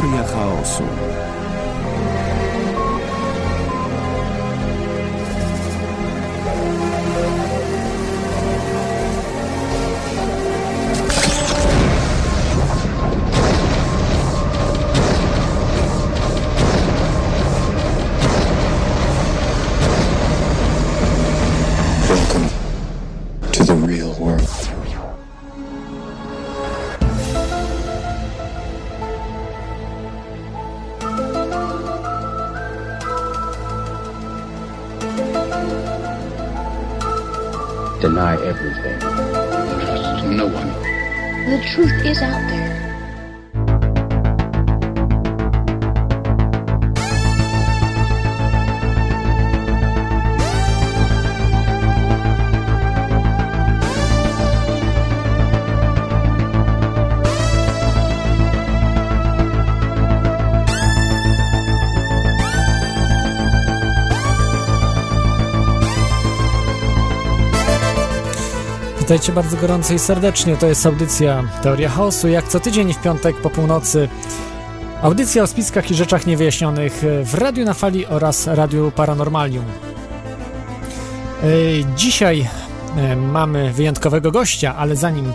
Teoria chaosu. truth is out there. Witajcie bardzo gorąco i serdecznie. To jest audycja Teoria Chaosu. Jak co tydzień w piątek po północy audycja o spiskach i rzeczach niewyjaśnionych w Radiu na Fali oraz Radiu Paranormalium. E, dzisiaj e, mamy wyjątkowego gościa, ale zanim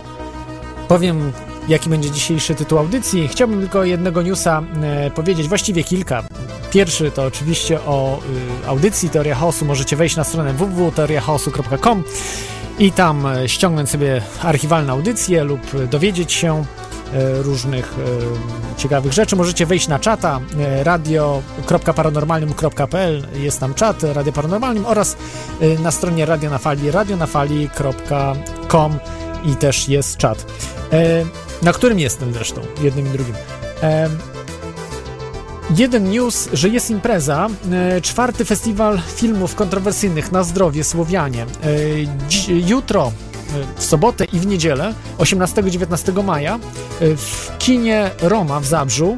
powiem, jaki będzie dzisiejszy tytuł audycji, chciałbym tylko jednego newsa e, powiedzieć, właściwie kilka. Pierwszy to oczywiście o audycji Teoria Chaosu. Możecie wejść na stronę www.teoriachaosu.com i tam e, ściągnąć sobie archiwalne audycje lub dowiedzieć się e, różnych e, ciekawych rzeczy. Możecie wejść na czata radio.paranormalnym.pl jest tam czat Radio Paranormalnym oraz na stronie Radio na Fali radionafali.com i też jest czat, na którym jestem zresztą, jednym i drugim. Jeden news, że jest impreza, e, czwarty festiwal filmów kontrowersyjnych na zdrowie Słowianie. E, jutro, e, w sobotę i w niedzielę, 18-19 maja, w kinie Roma w Zabrzu.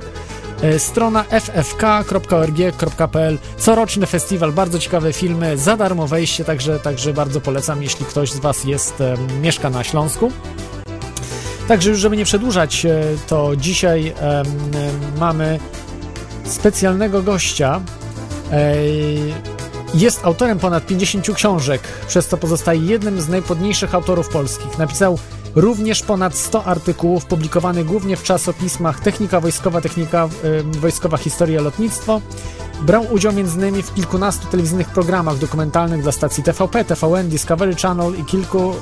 Strona ffk.org.pl Coroczny festiwal, bardzo ciekawe filmy, za darmo wejście, także, także bardzo polecam, jeśli ktoś z Was jest, mieszka na Śląsku. Także już, żeby nie przedłużać, to dzisiaj mamy specjalnego gościa. Jest autorem ponad 50 książek, przez co pozostaje jednym z najpodniejszych autorów polskich. Napisał również ponad 100 artykułów publikowanych głównie w czasopismach Technika Wojskowa, Technika Wojskowa, Historia, Lotnictwo. Brał udział m.in. w kilkunastu telewizyjnych programach dokumentalnych dla stacji TVP, TVN, Discovery Channel i kilku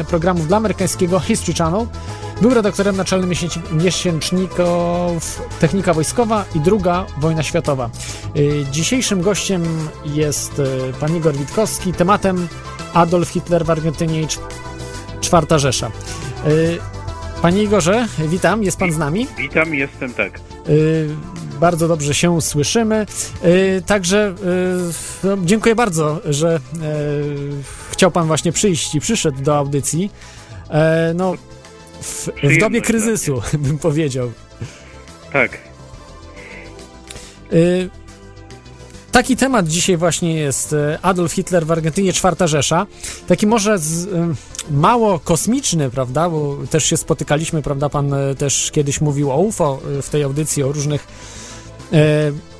y, programów dla amerykańskiego History Channel. Był redaktorem naczelnym miesięczników Technika Wojskowa i druga wojna światowa. Y, dzisiejszym gościem jest y, pan Igor Witkowski. Tematem Adolf Hitler w Argentynie i czwarta Rzesza. Y, panie Igorze, witam, jest pan z nami? Witam, jestem tak. Bardzo dobrze się słyszymy. Także no, dziękuję bardzo, że chciał pan właśnie przyjść i przyszedł do audycji. No, w, w dobie kryzysu, bym powiedział. Tak. Y Taki temat dzisiaj właśnie jest y, Adolf Hitler w Argentynie, Czwarta Rzesza. Taki może z, y, mało kosmiczny, prawda, bo też się spotykaliśmy, prawda, pan y, też kiedyś mówił o UFO w tej audycji, o różnych,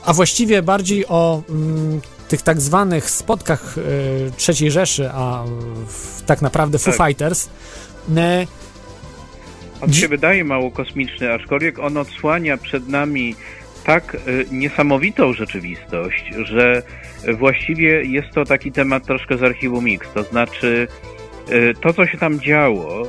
a właściwie bardziej o mm, tych tak zwanych spotkach III Rzeszy, a tak naprawdę Foo tak. Fighters. On się wydaje mało kosmiczny, aczkolwiek on odsłania przed nami tak niesamowitą rzeczywistość, że właściwie jest to taki temat troszkę z archiwum Mix, to znaczy to, co się tam działo,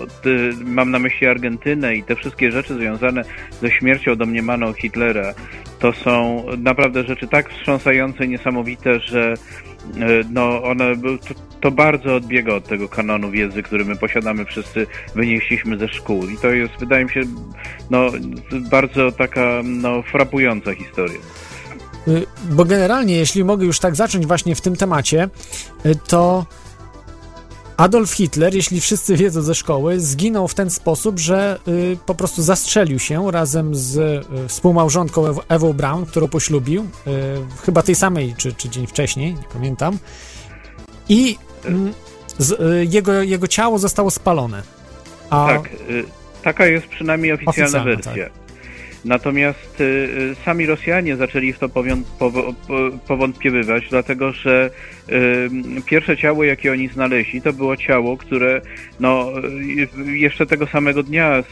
mam na myśli Argentynę i te wszystkie rzeczy związane ze śmiercią domniemaną Hitlera, to są naprawdę rzeczy tak wstrząsające, niesamowite, że E, no one, to, to, bardzo odbiega od tego kanonu wiedzy, który my posiadamy, wszyscy wynieśliśmy ze szkół i to jest, wydaje mi się, no bardzo taka, no frapująca historia. Y, bo generalnie, jeśli mogę już tak zacząć właśnie w tym temacie, y, to Adolf Hitler, jeśli wszyscy wiedzą ze szkoły, zginął w ten sposób, że y, po prostu zastrzelił się razem z y, współmałżonką Ewą Brown, którą poślubił, y, chyba tej samej, czy, czy dzień wcześniej, nie pamiętam. I mm, z, y, jego, jego ciało zostało spalone. A... Tak, y, taka jest przynajmniej oficjalna, oficjalna wersja. Tak. Natomiast y, sami Rosjanie zaczęli w to powątpiewywać, dlatego że pierwsze ciało, jakie oni znaleźli, to było ciało, które no, jeszcze tego samego dnia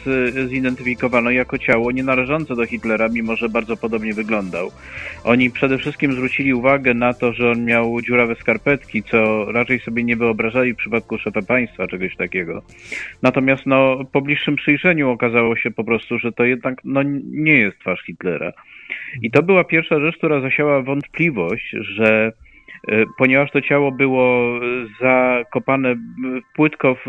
zidentyfikowano jako ciało nie należące do Hitlera, mimo że bardzo podobnie wyglądał. Oni przede wszystkim zwrócili uwagę na to, że on miał dziurawe skarpetki, co raczej sobie nie wyobrażali w przypadku szefa państwa, czegoś takiego. Natomiast no, po bliższym przyjrzeniu okazało się po prostu, że to jednak no, nie jest twarz Hitlera. I to była pierwsza rzecz, która zasiała wątpliwość, że E, ponieważ to ciało było zakopane płytko w,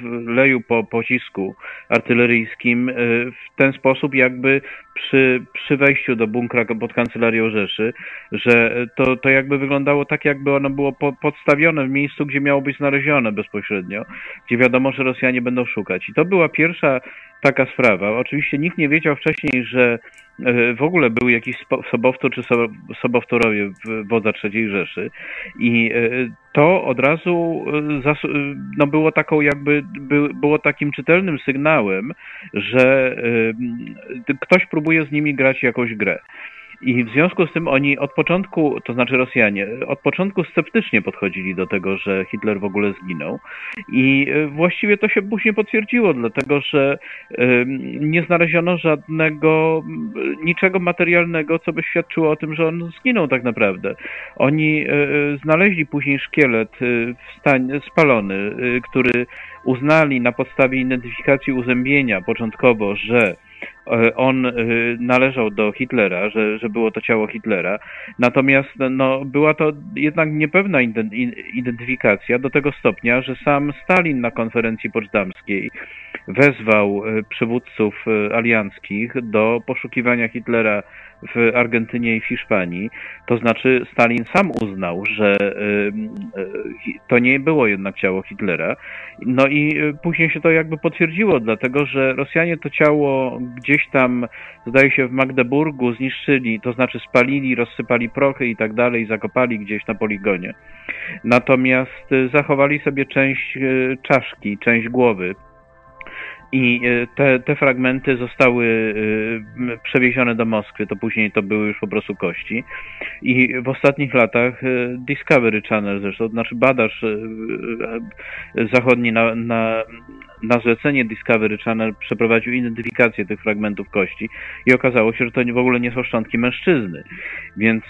w leju po pocisku artyleryjskim, e, w ten sposób jakby przy, przy wejściu do bunkra pod kancelarią Rzeszy, że to, to jakby wyglądało tak, jakby ono było po, podstawione w miejscu, gdzie miało być znalezione bezpośrednio, gdzie wiadomo, że Rosjanie będą szukać. I to była pierwsza taka sprawa. Oczywiście nikt nie wiedział wcześniej, że e, w ogóle był jakiś sobowtór czy sobowtórowie wodza III Rzeszy i e, to od razu e, no było taką jakby, było takim czytelnym sygnałem, że ktoś próbuje z nimi grać jakąś grę. I w związku z tym oni od początku, to znaczy Rosjanie, od początku sceptycznie podchodzili do tego, że Hitler w ogóle zginął. I e, właściwie to się później potwierdziło, dlatego że nie znaleziono żadnego, niczego materialnego, co by świadczyło o tym, że on zginął tak naprawdę. Oni e, znaleźli później szkielet e, spalony, który uznali na podstawie identyfikacji uzębienia początkowo, że on e, należał do Hitlera, że, że było to ciało Hitlera. Natomiast no, była to jednak niepewna identyfikacja do tego stopnia, że sam Stalin na konferencji poczdamskiej wezwał e, przywódców alianckich do poszukiwania Hitlera w Argentynie i w Hiszpanii. To znaczy Stalin sam uznał, że to nie było jednak ciało Hitlera. No i później się to jakby potwierdziło, dlatego że Rosjanie to ciało gdzieś tam, zdaje się, w Magdeburgu zniszczyli, to znaczy spalili, rozsypali prochy i tak dalej, zakopali gdzieś na poligonie. Natomiast zachowali sobie część czaszki, część głowy i e, te, te fragmenty zostały e, przewiezione do Moskwy, to później to były już po prostu kości. I w ostatnich latach e, Discovery Channel zresztą, znaczy badacz zachodni na, na, na zlecenie Discovery Channel przeprowadził identyfikację tych fragmentów kości i okazało się, że to w ogóle nie są szczątki mężczyzny. Więc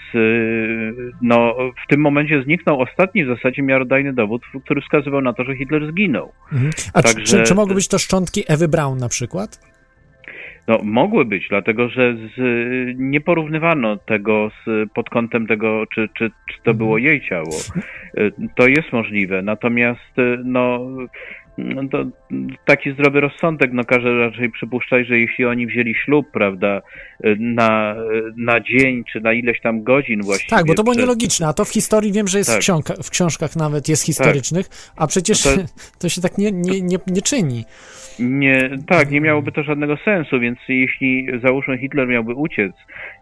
no, w tym momencie zniknął ostatni w zasadzie miarodajny dowód, który wskazywał na to, że Hitler zginął. Mhm. A Także... czy, czy mogły być to szczątki Ewy Brown na przykład? No, mogły być, dlatego że z, nie porównywano tego z, pod kątem tego, czy, czy, czy to było mhm. jej ciało. To jest możliwe, natomiast no, no to taki zdrowy rozsądek no, każe raczej przypuszczać, że jeśli oni wzięli ślub, prawda, na, na dzień czy na ileś tam godzin właściwie. Tak, bo to było nielogiczne, a to w historii wiem, że jest tak. w, książka, w książkach nawet jest historycznych, tak. a przecież no to... to... się tak nie, nie, nie, nie czyni. Nie, tak, nie miałoby to żadnego sensu, więc jeśli załóżmy Hitler miałby uciec,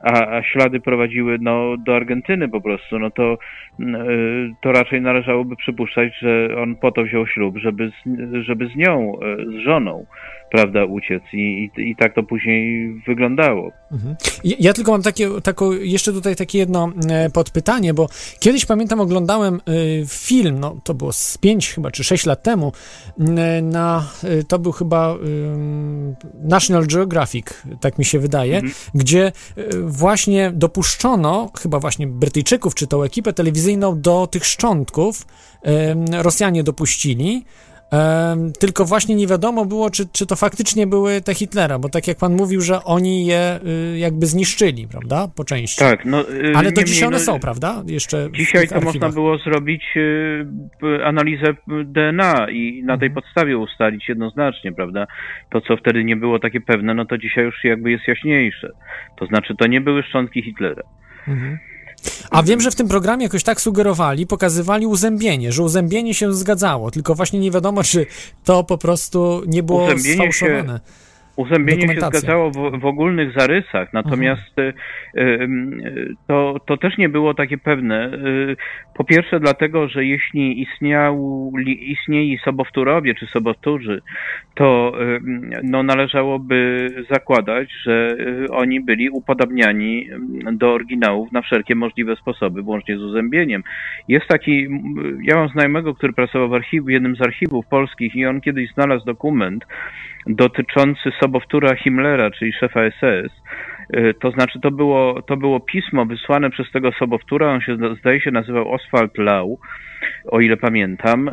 a, a ślady prowadziły no, do Argentyny po prostu, no to, mm, y, to raczej należałoby przypuszczać, że on po to wziął ślub, żeby z, żeby z nią, y, z żoną prawda, uciec i, i, i tak to później wyglądało. Mhm. Ja tylko mam takie, tako, jeszcze tutaj takie jedno e, podpytanie, bo kiedyś pamiętam oglądałem e, film, no to było z 5 chyba czy 6 lat temu, e, na, to był chyba National Geographic, tak mi się wydaje, mhm. gdzie właśnie dopuszczono chyba właśnie Brytyjczyków czy tą ekipę telewizyjną do tych szczątków Rosjanie dopuścili, tylko właśnie nie wiadomo było, czy, czy to faktycznie były te Hitlera, bo tak jak pan mówił, że oni je y, jakby zniszczyli, prawda, po części. Tak, no... Y, Ale do dzisiaj one no, są, prawda? Jeszcze dzisiaj to można było zrobić y, analizę DNA i na tej mhm. podstawie ustalić jednoznacznie, prawda? To, co wtedy nie było takie pewne, no to dzisiaj już jakby jest jaśniejsze. To znaczy, to nie były szczątki Hitlera. Mhm. A wiem, że w tym programie jakoś tak sugerowali, pokazywali uzębienie, że uzębienie się zgadzało, tylko właśnie nie wiadomo, czy to po prostu nie było uzębienie sfałszowane. Się, Uzębienie się zgadzało w, w, ogólnych zarysach, natomiast mhm. to, to też nie było takie pewne. Po pierwsze dlatego, że jeśli istniał, istnieli sobowtórowie czy sobowtórzy, to no, należałoby zakładać, że oni byli upodabniani do oryginałów na wszelkie możliwe sposoby, włącznie z uzębieniem. Jest taki, ja mam znajomego, który pracował w, archiw, w jednym z archiwów polskich i on kiedyś znalazł dokument dotyczący sobowtóra Himmlera, czyli szefa SS. Y, to znaczy, to było, to było pismo wysłane przez tego sobowtóra, on się zdaje się nazywał Oswald Lau, o ile pamiętam, y,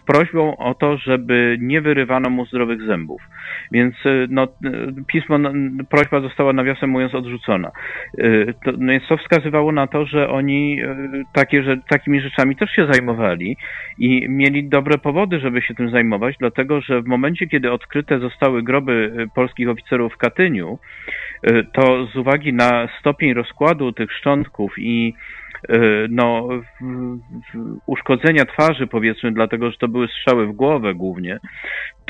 z prośbą o to, żeby nie wyrywano mu zdrowych zębów. Więc y, no, pismo, no, prośba została nawiasem mówiąc odrzucona. To, no więc to wskazywało na to, że oni takie, że, takimi rzeczami też się zajmowali i mieli dobre powody, żeby się tym zajmować, dlatego że w momencie, kiedy odkryte zostały groby polskich oficerów w Katyniu, to z uwagi na stopień rozkładu tych szczątków i no, uszkodzenia twarzy, powiedzmy, dlatego że to były strzały w głowę głównie,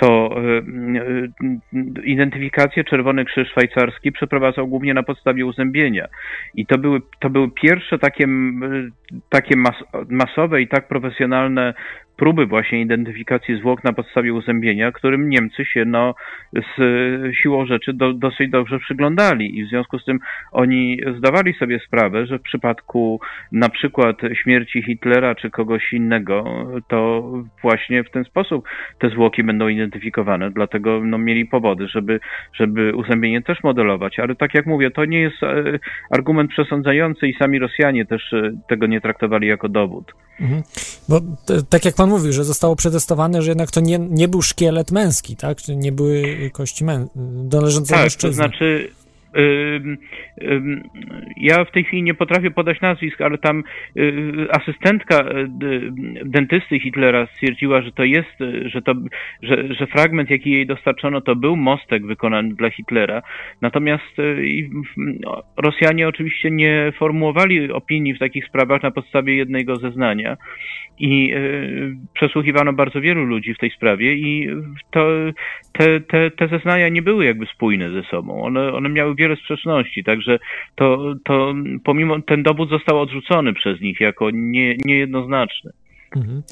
to e, e, identyfikację Czerwony Krzyż Szwajcarski przeprowadzał głównie na podstawie uzębienia. I to były, to były pierwsze takie, takie mas, masowe i tak profesjonalne próby właśnie identyfikacji zwłok na podstawie uzębienia, którym Niemcy się no, z siłą rzeczy do, dosyć dobrze przyglądali i w związku z tym oni zdawali sobie sprawę, że w przypadku na przykład śmierci Hitlera czy kogoś innego, to właśnie w ten sposób te zwłoki będą identyfikowane, dlatego no, mieli powody, żeby, żeby uzębienie też modelować, ale tak jak mówię, to nie jest e, argument przesądzający i sami Rosjanie też e, tego nie traktowali jako dowód. Mhm. Bo tak jak pan mówił, że zostało przetestowane, że jednak to nie, nie był szkielet męski, tak? Nie były kości mę... należące tak, mężczyzny. to znaczy ja w tej chwili nie potrafię podać nazwisk, ale tam y, asystentka y, dentysty Hitlera stwierdziła, że to jest, że, to, że, że fragment, jaki jej dostarczono, to był mostek wykonany dla Hitlera. Natomiast y, no, Rosjanie oczywiście nie formułowali opinii w takich sprawach na podstawie jednego zeznania i przesłuchiwano bardzo wielu ludzi w tej sprawie i to, te, te, te zeznania nie były jakby spójne ze sobą. One, one miały wiele sprzeczności, także to, to pomimo ten dowód został odrzucony przez nich jako nie, niejednoznaczny. Mhm.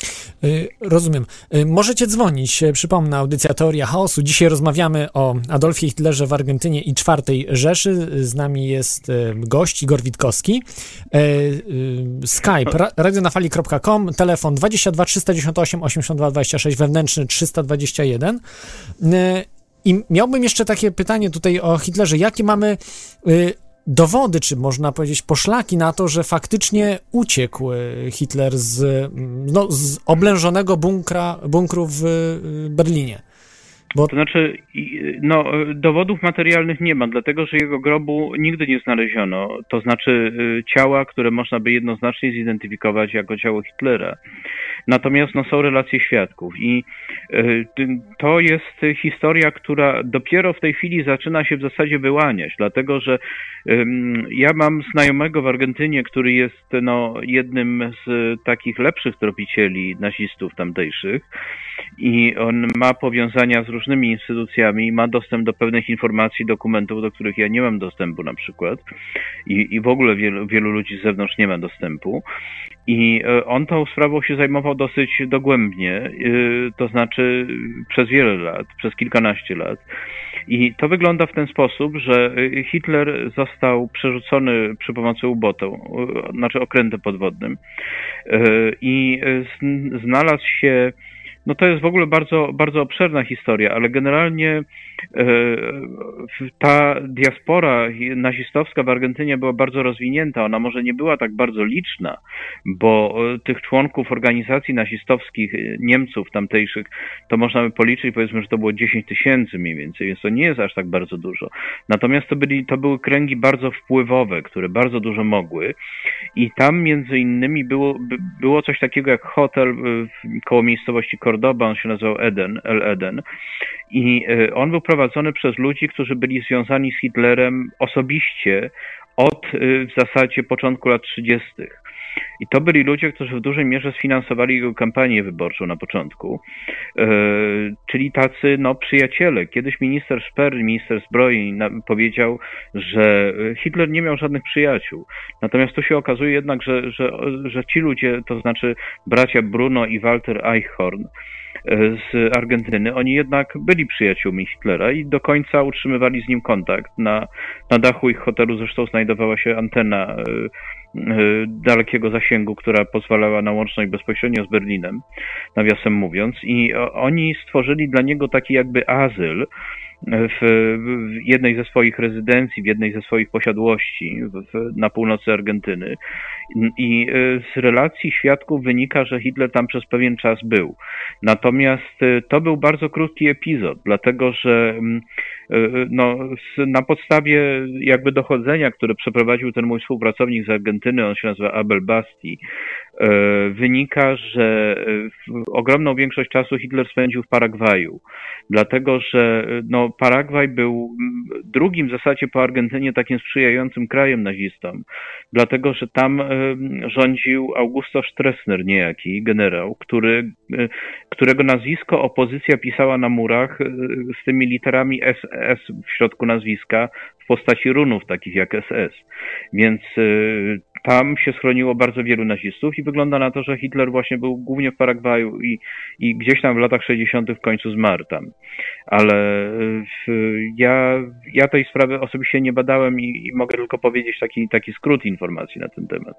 Y, rozumiem. Y, możecie dzwonić. Y, przypomnę, audycja Teoria Chaosu. Dzisiaj rozmawiamy o Adolfie Hitlerze w Argentynie i czwartej Rzeszy. Z nami jest gość Igor Witkowski. Skype radionafali.com, telefon 22 398 82 26, wewnętrzny 321. I miałbym jeszcze takie pytanie tutaj o Hitlerze. Jakie mamy dowody, czy można powiedzieć poszlaki na to, że faktycznie uciekł y, Hitler z, mm, no, z oblężonego bunkra, bunkru w y, Berlinie? Bo... To znaczy, no, dowodów materialnych nie ma, dlatego że jego grobu nigdy nie znaleziono. To znaczy ciała, które można by jednoznacznie zidentyfikować jako ciało Hitlera. Natomiast no, są relacje świadków i y, to jest historia, która dopiero w tej chwili zaczyna się w zasadzie wyłaniać, dlatego że ja mam znajomego w Argentynie, który jest no, jednym z takich lepszych tropicieli nazistów tamtejszych i on ma powiązania z różnymi instytucjami, ma dostęp do pewnych informacji, dokumentów, do których ja nie mam dostępu na przykład i, i w ogóle wielu, wielu ludzi z zewnątrz nie ma dostępu i e, on tą sprawą się zajmował dosyć dogłębnie, e, to znaczy przez wiele lat, przez kilkanaście lat. I to wygląda w ten sposób, że Hitler został przerzucony przy pomocy ubotą, znaczy okrętem podwodnym e, i znalazł się no to jest w ogóle bardzo, bardzo obszerna historia, ale generalnie e, ta diaspora nazistowska w Argentynie była bardzo rozwinięta. Ona może nie była tak bardzo liczna, bo e, tych członków organizacji nazistowskich, e, Niemców tamtejszych, to można by policzyć, powiedzmy, że to było 10 tysięcy mniej więcej, więc to nie jest aż tak bardzo dużo. Natomiast to, byli, to były kręgi bardzo wpływowe, które bardzo dużo mogły i tam między innymi było, było coś takiego jak hotel koło miejscowości Cor Cordoba, on się nazywał Eden, El Eden. I e, on był prowadzony przez ludzi, którzy byli związani z Hitlerem osobiście od w zasadzie początku lat 30. I to byli ludzie, którzy w dużej mierze sfinansowali jego kampanię wyborczą na początku, e, czyli tacy no, przyjaciele. Kiedyś minister Sperry, minister zbroi powiedział, że Hitler nie miał żadnych przyjaciół. Natomiast tu się okazuje jednak, że, że, że ci ludzie, to znaczy bracia Bruno i Walter Eichhorn, e, z Argentyny, oni jednak byli przyjaciółmi Hitlera i do końca utrzymywali z nim kontakt. Na, na dachu ich hotelu zresztą znajdowała się antena e, dalekiego zasięgu, która pozwalała na łączność bezpośrednio z Berlinem, nawiasem mówiąc. I oni stworzyli dla niego taki jakby azyl, w, jednej ze swoich rezydencji, w jednej ze swoich posiadłości w, na północy Argentyny. I y, z relacji świadków wynika, że Hitler tam przez pewien czas był. Natomiast y, to był bardzo krótki epizod, dlatego że mm, y, no, na podstawie jakby dochodzenia, które przeprowadził ten mój współpracownik z Argentyny, on się nazywa Abel Basti, wynika, że ogromną większość czasu Hitler spędził w Paragwaju, dlatego że no, Paragwaj był drugim w zasadzie po Argentynie takim sprzyjającym krajem nazistom, dlatego że tam rządził Augusto Stressner niejaki, generał, który, e, którego nazwisko opozycja pisała na murach e, z tymi literami SS w środku nazwiska w postaci runów takich jak SS. Więc e, tam się schroniło bardzo wielu nazistów i wygląda na to, że Hitler właśnie był głównie w Paragwaju i, i gdzieś tam w latach 60. w końcu zmarł tam. Ale w, ja, ja tej sprawy osobiście nie badałem i, i mogę tylko powiedzieć taki, taki skrót informacji na ten temat.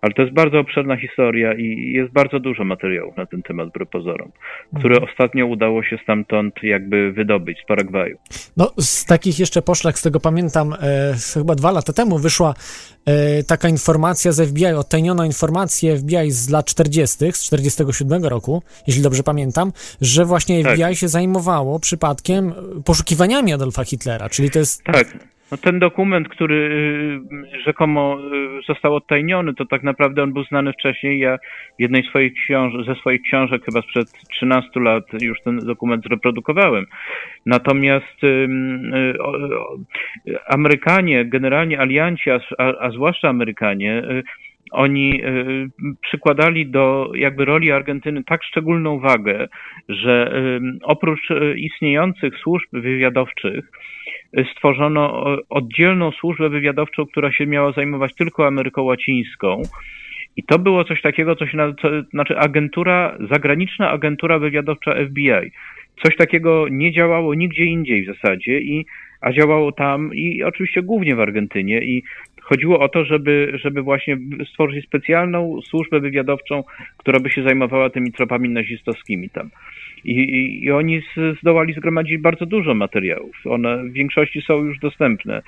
Ale to jest bardzo obszerna historia i jest bardzo dużo materiałów na ten temat, wbrew pozorom, które mhm. ostatnio udało się stamtąd jakby wydobyć z Paragwaju. No, z takich jeszcze poszlak, z tego pamiętam, e, chyba dwa lata temu wyszła e, taka informacja z FBI, odtajniono informację FBI z lat 40., z 47 roku, jeśli dobrze pamiętam, że właśnie FBI tak. się zajmowało przypadkiem poszukiwaniami Adolfa Hitlera, czyli to jest... Tak. No ten dokument, który y, rzekomo y, został odtajniony, to tak naprawdę on był znany wcześniej. Ja jednej swoich książ- ze swoich książek chyba sprzed 13 lat już ten dokument zreprodukowałem. Natomiast y, Amerykanie, generalnie alianci, a, a zwłaszcza Amerykanie, oni przykładali do jakby roli Argentyny tak szczególną wagę, że oprócz istniejących służb wywiadowczych, stworzono oddzielną służbę wywiadowczą, która się miała zajmować tylko Ameryką Łacińską. I to było coś takiego, co się nazywa, znaczy agentura, zagraniczna agentura wywiadowcza FBI. Coś takiego nie działało nigdzie indziej w zasadzie, i, a działało tam i oczywiście głównie w Argentynie. I chodziło o to, żeby, żeby właśnie stworzyć specjalną służbę wywiadowczą, która by się zajmowała tymi tropami nazistowskimi tam. I, i, oni z, zdołali zgromadzić bardzo dużo materiałów. One w większości są już dostępne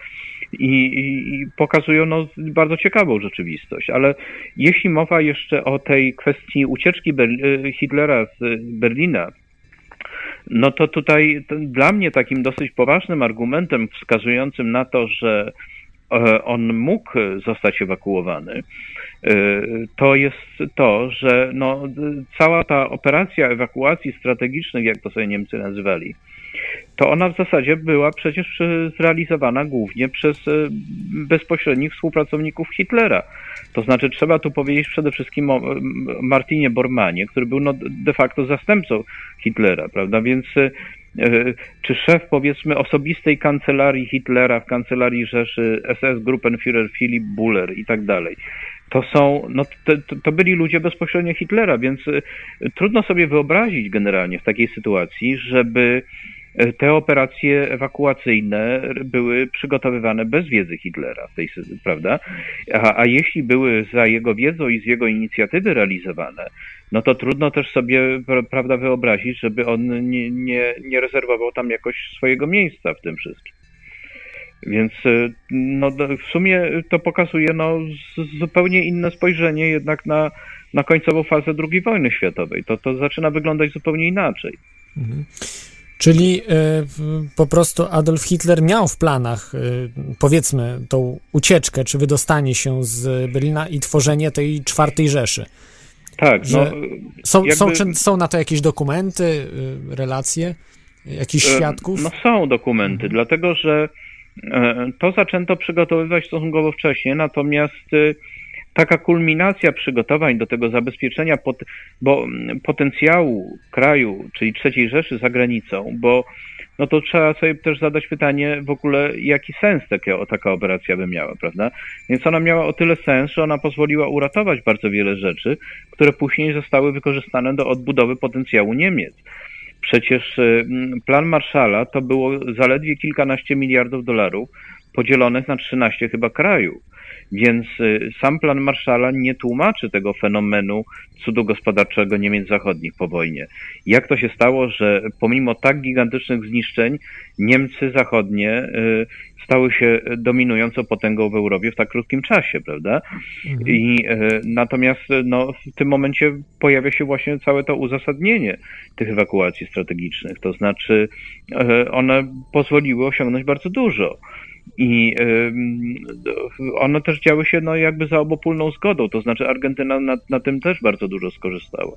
i, i, pokazują no, bardzo ciekawą rzeczywistość. Ale jeśli mowa jeszcze o tej kwestii ucieczki Ber- Hitlera z Berlina, no to tutaj dla mnie takim dosyć poważnym argumentem wskazującym na to, że e, on mógł zostać ewakuowany, Y, to jest to, że no, cała ta operacja ewakuacji strategicznych, jak to sobie Niemcy nazywali, to ona w zasadzie była przecież zrealizowana głównie przez y, bezpośrednich współpracowników Hitlera. To znaczy trzeba tu powiedzieć przede wszystkim o Martinie Bormanie, który był no, de facto zastępcą Hitlera, prawda? Więc czy szef powiedzmy osobistej kancelarii Hitlera w kancelarii Rzeszy SS Gruppenführer Philip Buller i tak dalej to są, no to, to, byli ludzie bezpośrednio Hitlera, więc y, trudno sobie wyobrazić generalnie w takiej sytuacji, żeby te operacje ewakuacyjne były przygotowywane bez wiedzy Hitlera, tej, prawda? A, a jeśli były za jego wiedzą i z jego inicjatywy realizowane, no to trudno też sobie, prawda, wyobrazić, żeby on nie, nie, nie rezerwował tam jakoś swojego miejsca w tym wszystkim. Więc e, no, w sumie to pokazuje no, zupełnie inne spojrzenie jednak na, na końcową fazę II wojny światowej. To, to zaczyna wyglądać zupełnie inaczej. Mhm. Czyli y, po prostu Adolf Hitler miał w planach, y, powiedzmy, tą ucieczkę, czy wydostanie się z Berlina i tworzenie tej czwartej Rzeszy. Tak. No, są, jakby... są, czy są na to jakieś dokumenty, y, relacje, jakichś świadków? No są dokumenty, mhm. dlatego że To zaczęto przygotowywać stosunkowo wcześnie, natomiast taka kulminacja przygotowań do tego zabezpieczenia pot, bo, potencjału kraju, czyli trzeciej Rzeszy za granicą, bo no to trzeba sobie też zadać pytanie w ogóle, jaki sens taka, taka operacja by miała, prawda? Więc ona miała o tyle sens, że ona pozwoliła uratować bardzo wiele rzeczy, które później zostały wykorzystane do odbudowy potencjału Niemiec. Przecież plan Marszala to było zaledwie kilkanaście miliardów dolarów podzielonych na 13 chyba krajów. Więc y, sam plan Marszala nie tłumaczy tego fenomenu cudu gospodarczego Niemiec Zachodnich po wojnie. Jak to się stało, że pomimo tak gigantycznych zniszczeń Niemcy Zachodnie y, stały się dominującą potęgą w Europie w tak krótkim czasie, prawda? Mhm. I y, natomiast no, w tym momencie pojawia się właśnie całe to uzasadnienie tych ewakuacji strategicznych. To znaczy, one pozwoliły osiągnąć bardzo dużo. I one też działy się no, jakby za obopólną zgodą, to znaczy Argentyna na, na tym też bardzo dużo skorzystała.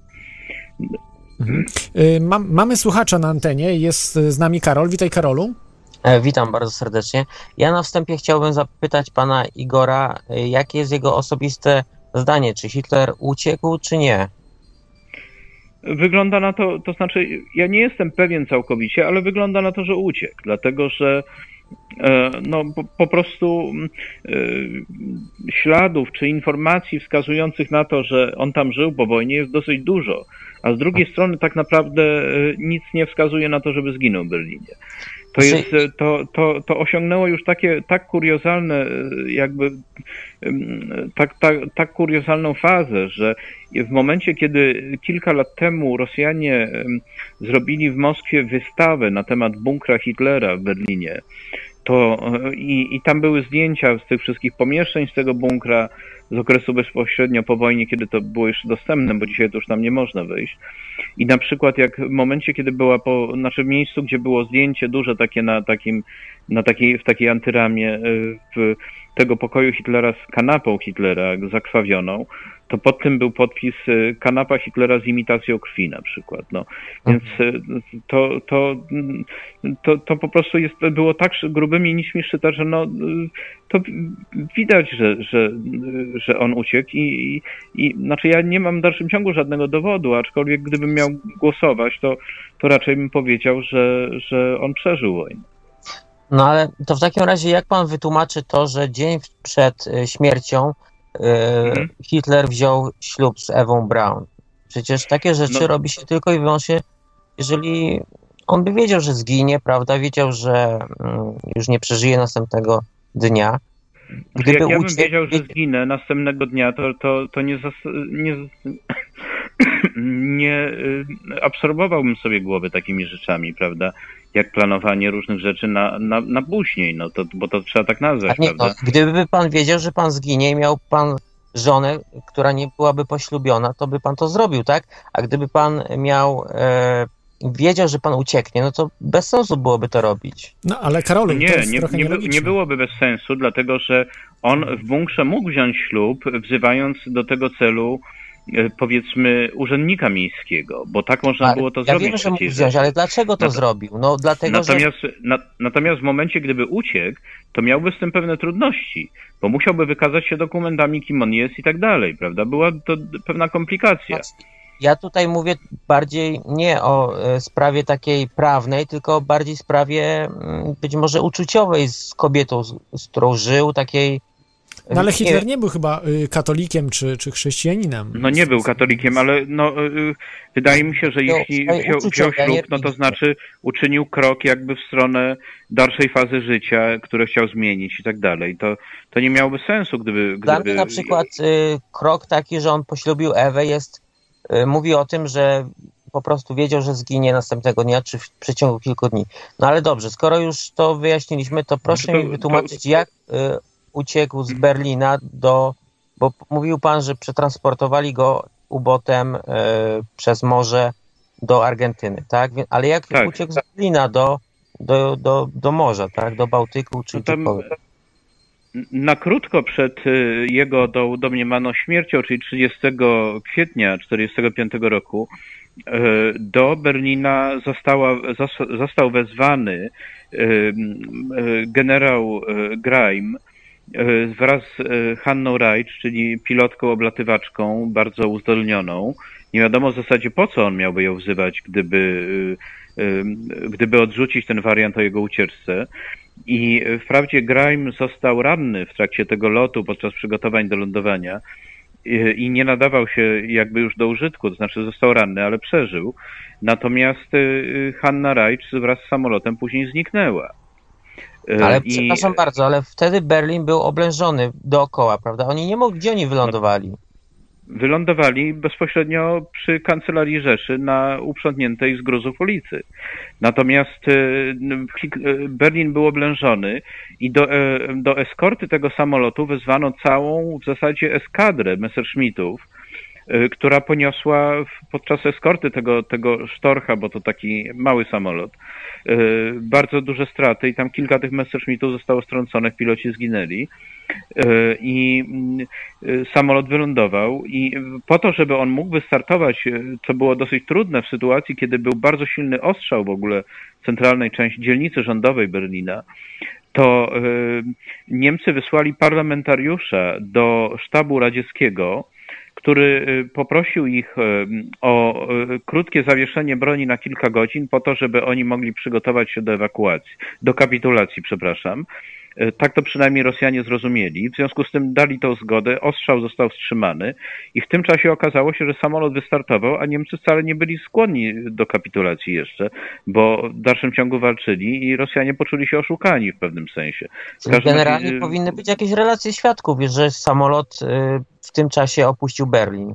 Mhm. Y, mam, mamy słuchacza na antenie, jest z nami Karol. Witaj Karolu. E, witam bardzo serdecznie. Ja na wstępie chciałbym zapytać pana Igora, y, jakie jest jego osobiste zdanie, czy Hitler uciekł, czy nie? Wygląda na to, to znaczy, ja nie jestem pewien całkowicie, ale wygląda na to, że uciekł, dlatego że E, no, po, po prostu e, śladów czy informacji wskazujących na to, że on tam żył po wojnie jest dosyć dużo, a z drugiej strony tak naprawdę e, nic nie wskazuje na to, żeby zginął w Berlinie. To, jest, to, to, to osiągnęło już takie tak kuriozalne, jakby tak, tak, tak kuriozalną fazę, że w momencie, kiedy kilka lat temu Rosjanie zrobili w Moskwie wystawę na temat bunkra Hitlera w Berlinie, to i, i tam były zdjęcia z tych wszystkich pomieszczeń z tego bunkra z okresu bezpośrednio po wojnie, kiedy to było jeszcze dostępne, bo dzisiaj to już tam nie można wyjść. I na przykład jak w momencie, kiedy była po, w miejscu, gdzie było zdjęcie duże takie na takim, na takiej, w takiej antyramie e, w tego pokoju Hitlera z kanapą Hitlera zakrwawioną, to pod tym był podpis y, kanapa Hitlera z imitacją krwi na przykład. No. Więc mhm. y, to, to, to, to po prostu jest, było tak grubymi nićmi szyte, że no, y, to widać, że, że, że on uciekł i, i, i znaczy ja nie mam w dalszym ciągu żadnego dowodu, aczkolwiek gdybym miał głosować, to, to raczej bym powiedział, że, że on przeżył wojnę. No ale to w takim razie jak pan wytłumaczy to, że dzień przed śmiercią Mhm. Hitler wziął ślub z Ewą Braun. Przecież takie rzeczy no. robi się tylko i wyłącznie, jeżeli on by wiedział, że zginie, prawda? Wiedział, że mm, już nie przeżyje następnego dnia. Gdyby Jak ja bym wiedział, że zginę następnego dnia, to, to, to nie, zas... nie, nie y, absorbowałbym sobie głowy takimi rzeczami, prawda? Jak planowanie różnych rzeczy na, na, na później, no to, bo to trzeba tak nazwać, nie, prawda? No, gdyby pan wiedział, że pan zginie i miał pan żonę, która nie byłaby poślubiona, to by pan to zrobił, tak? A gdyby pan miał e, wiedział, że pan ucieknie, no to bez sensu byłoby to robić. No ale Karolu, nie, to jest nie, trochę nie, nie byłoby bez sensu, dlatego że on w bunkrze mógł wziąć ślub, wzywając do tego celu powiedzmy urzędnika miejskiego, bo tak można ale było to ja zrobić. Ja wiem, że mógł wziąć, ale dlaczego to zrobił? No dlatego, natomiast, że... na, natomiast w momencie, gdyby uciekł, to miałby z tym pewne trudności, bo musiałby wykazać się dokumentami, kim on jest i tak dalej, prawda? Była to pewna komplikacja. Ja tutaj mówię bardziej nie o e, sprawie takiej prawnej, tylko bardziej sprawie mm, być może uczuciowej z kobietą, z, z którą żył, takiej no ale Hitler nie, nie był chyba y, katolikiem czy, czy chrześcijaninem. No nie był katolikiem, ale no, y, y, wydaje mi się, że jeśli wziął, wziął ślub, no to znaczy uczynił krok jakby w stronę dalszej fazy życia, które chciał zmienić i tak dalej. To, to nie miałoby sensu, gdyby... Dla mnie na przykład krok taki, że on poślubił Ewę jest, mówi o tym, że po prostu wiedział, że zginie następnego dnia, czy w przeciągu kilku dni. No ale dobrze, skoro już to wyjaśniliśmy, to proszę to, mi wytłumaczyć, to... jak uciekł z Berlina do, bo mówił pan, że przetransportowali go ubotem y, przez morze do Argentyny, tak? Ale jak tak. uciekł z Berlina do, do, do, do morza, tak? Do Bałtyku czy no Na krótko przed e, jego do, domniemaną śmiercią, czyli 30 kwietnia 1945 roku, do Berlina została, został wezwany generał Graim wraz z Hanną Reich, czyli pilotką oblatywaczką, bardzo uzdolnioną. Nie wiadomo w zasadzie po co on miałby ją wzywać, gdyby, gdyby odrzucić ten wariant o jego ucieczce. I wprawdzie Grime został ranny w trakcie tego lotu podczas przygotowań do lądowania i nie nadawał się jakby już do użytku, to znaczy został ranny, ale przeżył. Natomiast Hanna Reich wraz z samolotem później zniknęła. Y, ale I... przepraszam bardzo, ale wtedy Berlin był oblężony dookoła, prawda? Oni nie mogli, gdzie oni wylądowali? wylądowali bezpośrednio przy kancelarii Rzeszy na uprzątniętej z gruzów ulicy. Natomiast e, e, Berlin był oblężony i do, do eskorty tego samolotu wezwano całą w zasadzie eskadrę Messerschmittów, która poniosła podczas eskorty tego, tego sztorcha, bo to taki mały samolot, bardzo duże straty i tam kilka tych Messerschmittów zostało strąconych, piloci zginęli. E, i samolot wylądował i po to, żeby on mógł wystartować, co było dosyć trudne w sytuacji, kiedy był bardzo silny ostrzał w ogóle centralnej części dzielnicy rządowej Berlina, to Niemcy wysłali parlamentariusza do sztabu radzieckiego, który poprosił ich o krótkie zawieszenie broni na kilka godzin po to, żeby oni mogli przygotować się do ewakuacji, do kapitulacji, przepraszam. E, tak to przynajmniej Rosjanie zrozumieli. W związku z tym dali tą zgodę, ostrzał został wstrzymany i w tym czasie okazało się, że samolot wystartował, a Niemcy wcale nie byli skłonni do kapitulacji jeszcze, bo w dalszym ciągu walczyli i Rosjanie poczuli się oszukani w pewnym sensie. Generalnie razie... powinny być jakieś relacje świadków, że samolot y, w tym czasie opuścił Berlin.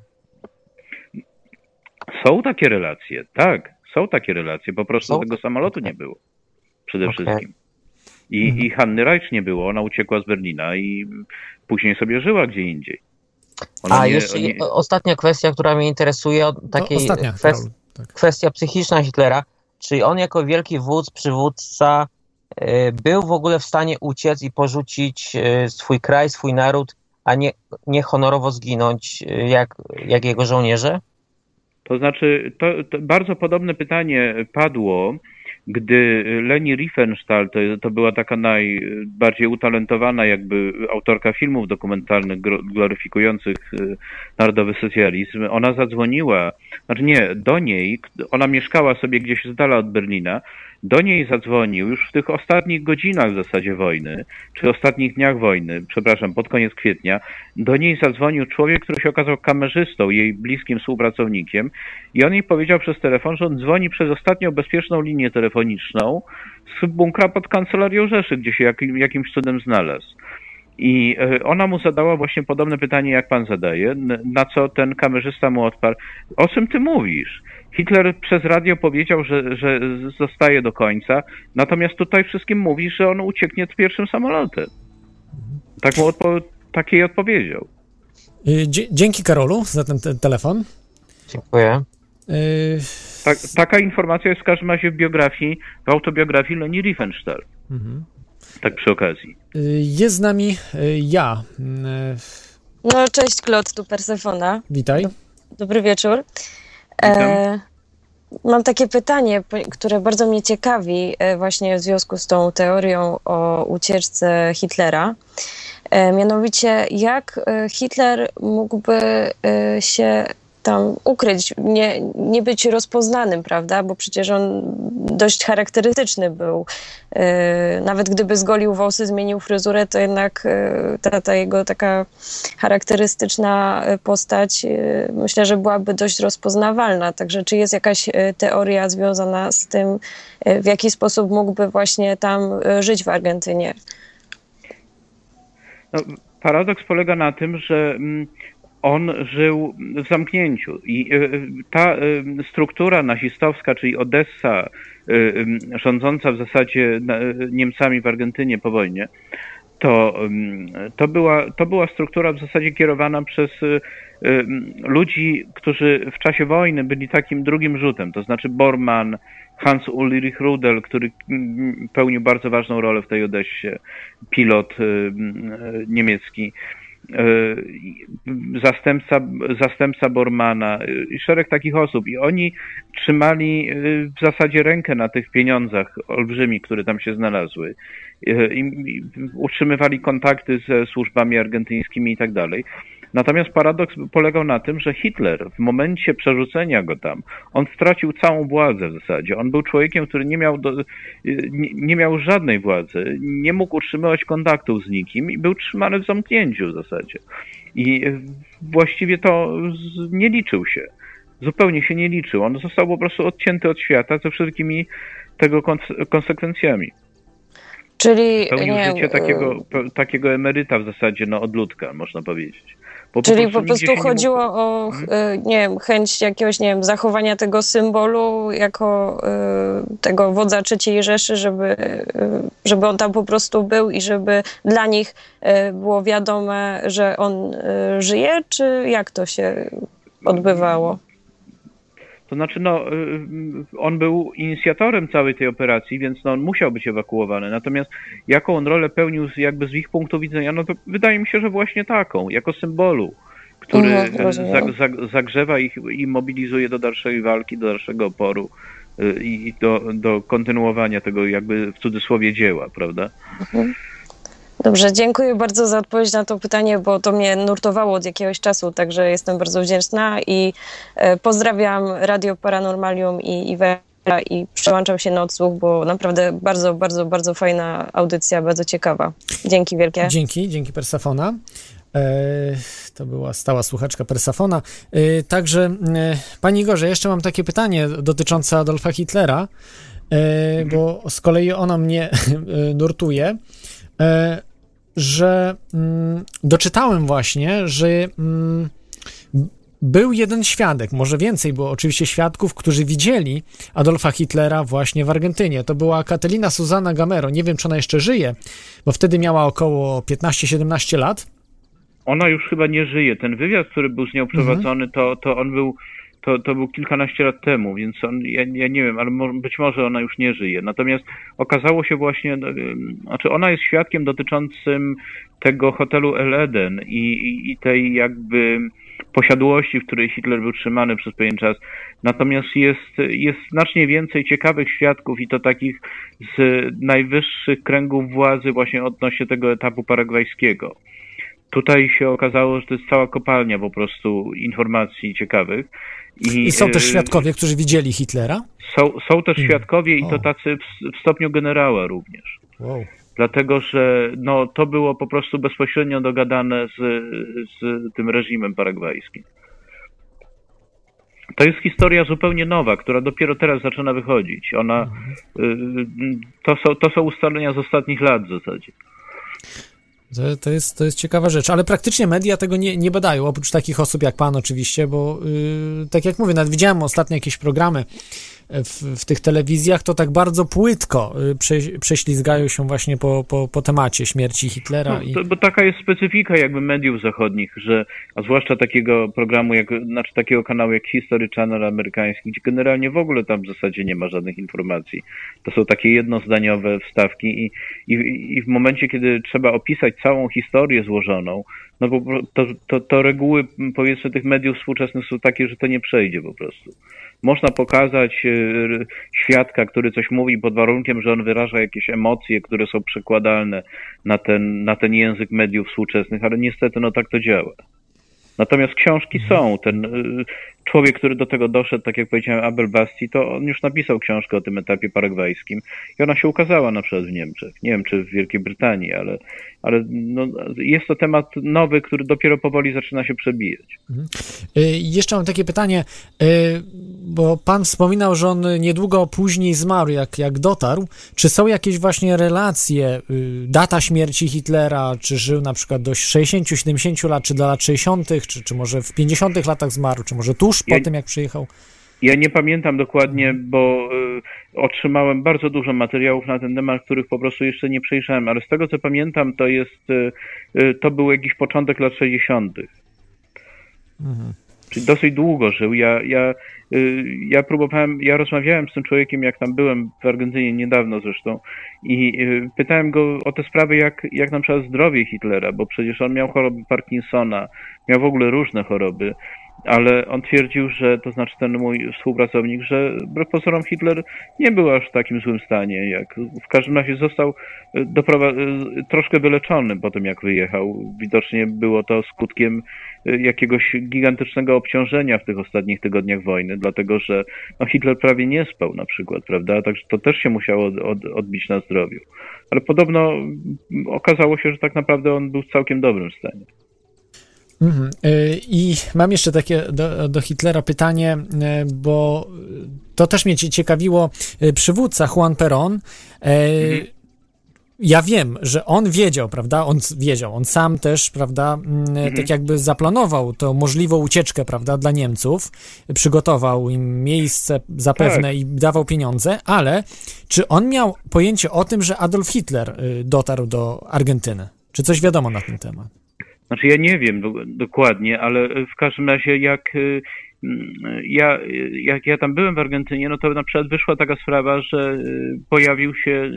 Są takie relacje, tak. Są takie relacje, po prostu są? tego samolotu nie było. Przede okay. wszystkim. I, mhm. I Hanny Reich nie było, ona uciekła z Berlina i później sobie żyła gdzie indziej. Ona A nie, jeszcze nie... ostatnia kwestia, która mnie interesuje, takiej ostatnia, kwest... tak. kwestia psychiczna Hitlera. Czy on jako wielki wódz, przywódca e, był w ogóle w stanie uciec i porzucić e, swój kraj, swój naród, a nie, nie honorowo zginąć e, jak, jak jego żołnierze? To znaczy, to, to bardzo podobne pytanie padło gdy Leni Riefenstahl, to, to była taka najbardziej utalentowana jakby autorka filmów dokumentalnych gloryfikujących e, narodowy socjalizm, ona zadzwoniła, znaczy nie, do niej, ona mieszkała sobie gdzieś z dala od Berlina, do niej zadzwonił już w tych ostatnich godzinach w zasadzie wojny, czy ostatnich dniach wojny, przepraszam, pod koniec kwietnia, do niej zadzwonił człowiek, który się okazał kamerzystą, jej bliskim współpracownikiem i on jej powiedział przez telefon, że on dzwoni przez ostatnią bezpieczną linię telefoniczną z bunkra pod kancelarią Rzeszy, gdzie się jakim, jakimś cudem znalazł. I e, ona mu zadała właśnie podobne pytanie, jak pan zadaje, na co ten kamerzysta mu odparł, o czym ty mówisz? Hitler przez radio powiedział, że, że zostaje do końca, natomiast tutaj wszystkim mówi, że on ucieknie z pierwszym samolotem. Tak mu odpo takiej odpowiedział. Y, dzięki Karolu za ten te telefon. Dziękuję. Tak, taka informacja jest w każdym razie w biografii, w autobiografii Leni Riefenstahl. Mhm. Tak przy okazji. Y, jest z nami y, ja. No, cześć Klot, tu Persefona. Witaj. Dobry wieczór. E, mam takie pytanie, które bardzo mnie ciekawi e, właśnie w związku z tą teorią o ucieczce Hitlera. E, mianowicie, jak e, Hitler mógłby się tam ukryć, nie, nie być rozpoznanym, prawda? Bo przecież on dość charakterystyczny był. Yy, nawet gdyby zgolił włosy, zmienił fryzurę, to jednak yy, ta, ta jego taka charakterystyczna postać yy, myślę, że byłaby dość rozpoznawalna. Także czy jest jakaś teoria związana z tym, w jaki sposób mógłby właśnie tam żyć w Argentynie? No, paradoks polega na tym, że mm, on żył w zamknięciu i e, ta e, struktura nazistowska, czyli Odessa, e, rządząca w zasadzie Niemcami w Argentynie po wojnie, to, to, była, to była struktura w zasadzie kierowana przez ludzi, którzy w czasie wojny byli takim drugim rzutem, to znaczy Bormann, Hans Ulrich Rudel, który pełnił bardzo ważną rolę w tej Odessie, pilot niemiecki. Zastępca, zastępca Bormana i szereg takich osób. I oni trzymali w zasadzie rękę na tych pieniądzach olbrzymi, które tam się znalazły. I utrzymywali kontakty ze służbami argentyńskimi i tak dalej. Natomiast paradoks polegał na tym, że Hitler w momencie przerzucenia go tam, on stracił całą władzę w zasadzie. On był człowiekiem, który nie miał, do, nie, nie miał żadnej władzy, nie mógł utrzymywać kontaktów z nikim i był trzymany w zamknięciu w zasadzie. I właściwie to nie liczył się. Zupełnie się nie liczył. On został po prostu odcięty od świata ze wszystkimi tego konsekwencjami. Czyli Pełnił nie, życie takiego, takiego emeryta w zasadzie, no odludka, można powiedzieć. Czyli po prostu, po prostu chodziło mógł... o hmm? nie wiem, chęć jakiegoś nie wiem, zachowania tego symbolu jako y, tego wodza III Rzeszy, żeby, y, żeby on tam po prostu był i żeby dla nich y, było wiadome, że on żyje, czy jak to się odbywało? To znaczy, no, on był inicjatorem całej tej operacji, więc no, on musiał być ewakuowany. Natomiast jaką on rolę pełnił jakby z ich punktu widzenia, no to wydaje mi się, że właśnie taką, jako symbolu, który zag, zagrzewa ich i mobilizuje do dalszej walki, do dalszego oporu i do, do kontynuowania tego jakby w cudzysłowie dzieła, prawda? Mhm. Dobrze, dziękuję bardzo za odpowiedź na to pytanie, bo to mnie nurtowało od jakiegoś czasu, także jestem bardzo wdzięczna i e, pozdrawiam Radio Paranormalium i Iwera i przełączam się na odsłuch, bo naprawdę bardzo, bardzo, bardzo fajna audycja, bardzo ciekawa. Dzięki wielkie. Dzięki, dzięki Persafona. E, to była stała słuchaczka Persafona. E, także, Pani Igorze, jeszcze mam takie pytanie dotyczące Adolfa Hitlera, bo z kolei ona mnie nurtuje że mm, doczytałem właśnie, że mm, był jeden świadek, może więcej było oczywiście świadków, którzy widzieli Adolfa Hitlera właśnie w Argentynie. To była Katelina Susana Gamero. Nie wiem, czy ona jeszcze żyje, bo wtedy miała około 15-17 lat. Ona już chyba nie żyje. Ten wywiad, który był z nią prowadzony, mhm. to, to on był to, to był kilkanaście lat temu, więc on, ja, ja nie wiem, ale mo, być może ona już nie żyje. Natomiast okazało się właśnie, no, znaczy ona jest świadkiem dotyczącym tego hotelu El Eden i, i, i tej jakby posiadłości, w której Hitler był trzymany przez pewien czas. Natomiast jest, jest znacznie więcej ciekawych świadków i to takich z najwyższych kręgów władzy właśnie odnośnie tego etapu paragwajskiego. Tutaj się okazało, że to jest cała kopalnia po prostu informacji ciekawych. I, I są też y, świadkowie, którzy widzieli Hitlera? Są, są też hmm. świadkowie i to tacy w, w stopniu generała również. Wow. Dlatego, że no, to było po prostu bezpośrednio dogadane z, z tym reżimem paragwajskim. To jest historia zupełnie nowa, która dopiero teraz zaczyna wychodzić. Ona, mhm. to, są, to są ustalenia z ostatnich lat w zasadzie. To, to, jest, to jest ciekawa rzecz, ale praktycznie media tego nie, nie badają, oprócz takich osób jak pan oczywiście, bo yy, tak jak mówię, nawet widziałem ostatnio jakieś programy w, w tych telewizjach, to tak bardzo płytko y, prze, prześlizgają się właśnie po, po, po temacie śmierci Hitlera. No, i... to, bo taka jest specyfika jakby mediów zachodnich, że, a zwłaszcza takiego programu, jak, znaczy takiego kanału jak History Channel amerykański, gdzie generalnie w ogóle tam w zasadzie nie ma żadnych informacji. To są takie jednozdaniowe wstawki i, i, i w momencie, kiedy trzeba opisać całą historię złożoną, no bo to, to, to reguły powiedzmy tych mediów współczesnych są takie, że to nie przejdzie po prostu. Można pokazać e, świadka, który coś mówi pod warunkiem, że on wyraża jakieś emocje, które są przekładalne na ten, na ten język mediów współczesnych, ale niestety no tak to działa. Natomiast książki są. Ten y, człowiek, który do tego doszedł, tak jak powiedziałem, Abel Basti, to on już napisał książkę o tym etapie paragwajskim i ona się ukazała na przykład w Niemczech. Nie wiem, czy w Wielkiej Brytanii, ale, ale no, jest to temat nowy, który dopiero powoli zaczyna się przebijać. Mhm. Y, jeszcze mam takie pytanie, y, bo pan wspominał, że on niedługo później zmarł, jak, jak dotarł. Czy są jakieś właśnie relacje, data śmierci Hitlera, czy żył na przykład do 60-70 lat, czy do lat 60., czy, czy może w 50 latach zmarł, czy może tuż ja, po tym, jak przyjechał? Ja nie pamiętam dokładnie, bo y, otrzymałem bardzo dużo materiałów na ten temat, których po prostu jeszcze nie przejrzałem, ale z tego co pamiętam, to jest, y, y, to był jakiś początek lat 60. Mhm. czyli dosyć długo żył. Ja, ja, y, ja próbowałem, ja rozmawiałem z tym człowiekiem, jak tam byłem w Argentynie niedawno zresztą i y, pytałem go o te sprawy, jak, jak na przykład zdrowie Hitlera, bo przecież on miał choroby Parkinsona, miał w ogóle różne choroby ale on twierdził, że to znaczy ten mój współpracownik, że wbrew pozorom Hitler nie był aż w takim złym stanie, jak w każdym razie został e, e, troszkę wyleczony po tym, jak wyjechał. Widocznie było to skutkiem e, jakiegoś gigantycznego obciążenia w tych ostatnich tygodniach wojny, dlatego że no, Hitler prawie nie spał na przykład, prawda? Także to też się musiało od, od, odbić na zdrowiu. Ale podobno okazało się, że tak naprawdę on był w całkiem dobrym stanie. Mhm. I mam jeszcze takie do, do, Hitlera pytanie, e, bo to też mnie ciekawiło. E, przywódca Juan Perón. Mhm. Ja wiem, że on wiedział, prawda? On wiedział, on sam też, prawda, mhm. tak jakby zaplanował tą możliwą ucieczkę, prawda, dla Niemców, przygotował im miejsce zapewne tak. i dawał pieniądze, ale czy on miał pojęcie o tym, że Adolf Hitler dotarł do Argentyny? Czy coś wiadomo na ten temat? Znaczy ja nie wiem do, dokładnie, ale w każdym razie jak y, ja, jak ja tam byłem w Argentynie, no to na przykład wyszła taka sprawa, że y, pojawił się,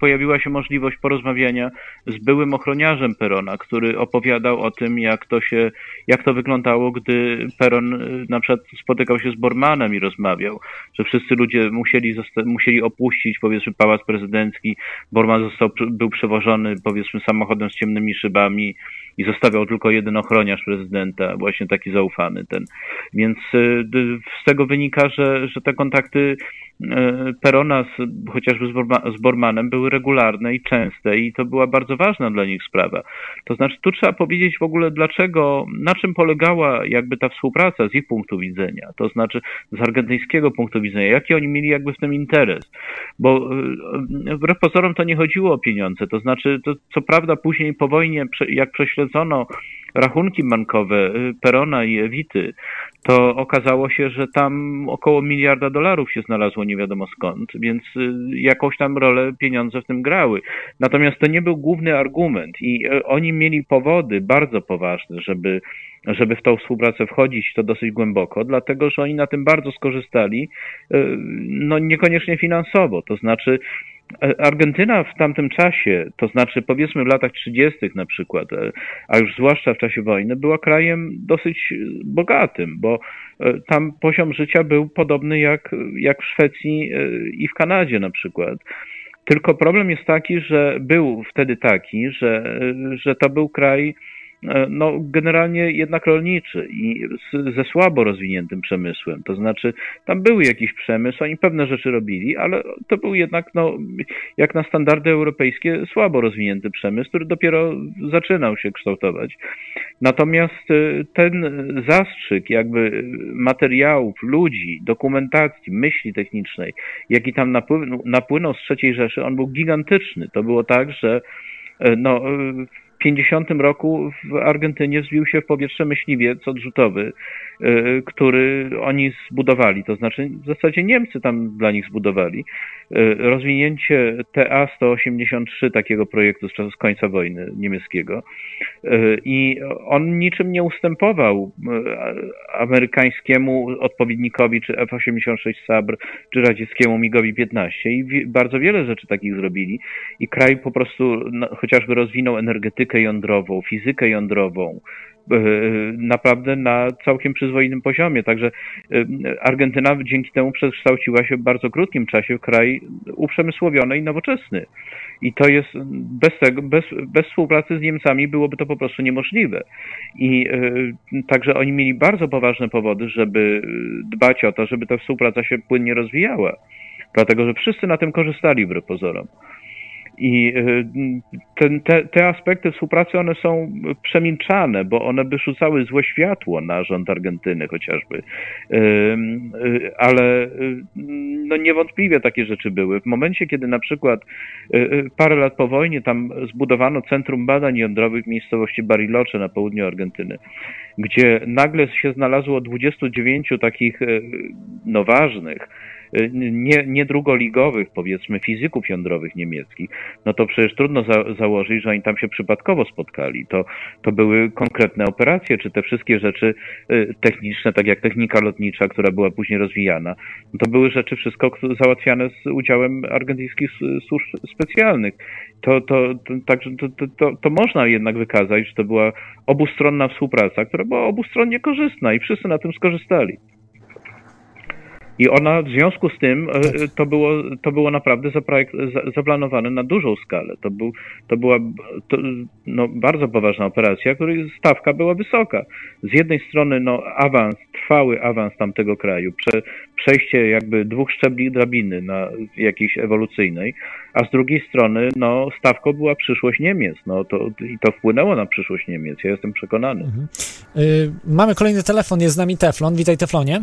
pojawiła się możliwość porozmawiania z byłym ochroniarzem Perona, który opowiadał o tym, jak to się, jak to wyglądało, gdy Peron y, na przykład spotykał się z Bormanem i rozmawiał, że wszyscy ludzie musieli, musieli opuścić powiedzmy pałac prezydencki, Borman został, był przewożony powiedzmy samochodem z ciemnymi szybami i zostawiał tylko jeden ochroniarz prezydenta, właśnie taki zaufany ten. Więc y, z tego wynika, że, że te kontakty E, Perona z, chociażby z, Borma, z Bormanem były regularne i częste i to była bardzo ważna dla nich sprawa. To znaczy tu trzeba powiedzieć w ogóle dlaczego, na czym polegała jakby ta współpraca z ich punktu widzenia, to znaczy z argentyńskiego punktu widzenia, jaki oni mieli jakby w tym interes, bo e, wbrew pozorom to nie chodziło o pieniądze, to znaczy to, co prawda później po wojnie jak prześledzono rachunki bankowe y, Perona i Ewity, to okazało się, że tam około miliarda dolarów się znalazło nie wiadomo skąd, więc y, jakąś tam rolę pieniądze w tym grały. Natomiast to nie był główny argument i y, oni mieli powody bardzo poważne, żeby żeby w tą współpracę wchodzić, to dosyć głęboko, dlatego że oni na tym bardzo skorzystali, no niekoniecznie finansowo, to znaczy Argentyna w tamtym czasie, to znaczy powiedzmy w latach 30. na przykład, e, a już zwłaszcza w czasie wojny, była krajem dosyć bogatym, bo e, tam poziom życia był podobny jak, jak w Szwecji i w Kanadzie na przykład. Tylko problem jest taki, że był wtedy taki, że, że to był kraj E, no, generalnie jednak rolniczy i ze słabo rozwiniętym przemysłem. To znaczy, tam był jakiś przemysł, oni pewne rzeczy robili, ale to był jednak, no, jak na standardy europejskie, słabo rozwinięty przemysł, który dopiero zaczynał się kształtować. Natomiast e, ten zastrzyk jakby materiałów, ludzi, dokumentacji, myśli technicznej, jaki tam napłynął, napłynął z III Rzeszy, on był gigantyczny. To było tak, że e, no, 50 roku w Argentynie wzbił się w powietrze myśliwiec odrzutowy, y, który oni zbudowali. To znaczy, w zasadzie Niemcy tam dla nich zbudowali. Y, rozwinięcie TA-183 takiego projektu z czasów z końca wojny niemieckiego. Y, I on niczym nie ustępował amerykańskiemu odpowiednikowi, czy F-86 Sabr, czy radzieckiemu MiGowi 15. I bardzo wiele rzeczy takich zrobili. I kraj po prostu no, chociażby rozwinął energetykę jądrową, fizykę jądrową, e, naprawdę na całkiem przyzwoitym poziomie. Także e, Argentyna dzięki temu przekształciła się w bardzo krótkim czasie w kraj uprzemysłowiony i nowoczesny. I to jest bez tego, bez, bez współpracy z Niemcami byłoby to po prostu niemożliwe. I y, także oni mieli bardzo poważne powody, żeby dbać o to, żeby ta współpraca się płynnie rozwijała. Dlatego, że wszyscy na tym korzystali wbrew pozorom. I y, ten, te, te aspekty współpracy, one są przemilczane, bo one by rzucały złe światło na rząd Argentyny chociażby. Y, y, ale no niewątpliwie takie rzeczy były. W momencie, kiedy na przykład parę lat po wojnie tam zbudowano Centrum Badań Jądrowych w miejscowości Bariloche na południu Argentyny, gdzie nagle się znalazło 29 takich no ważnych nie, nie drugoligowych, powiedzmy, fizyków jądrowych niemieckich, no to przecież trudno za, założyć, że oni tam się przypadkowo spotkali. To, to były konkretne operacje, czy te wszystkie rzeczy techniczne, tak jak technika lotnicza, która była później rozwijana, no to były rzeczy wszystko załatwiane z udziałem argentyńskich służb specjalnych. To, to, to, to, to, to można jednak wykazać, że to była obustronna współpraca, która była obustronnie korzystna i wszyscy na tym skorzystali. I ona w związku z tym e, to było, to było naprawdę zaplanowane na dużą skalę. To, był, to była to, no, bardzo poważna operacja, której stawka była wysoka. Z jednej strony no, awans, trwały awans tamtego kraju, prze, przejście jakby dwóch szczebli drabiny na jakiejś ewolucyjnej, a z drugiej strony no, stawką była przyszłość Niemiec. No, to, I to wpłynęło na przyszłość Niemiec, ja jestem przekonany. Mhm. Y, mamy kolejny telefon, jest z nami Teflon. Witaj Teflonie.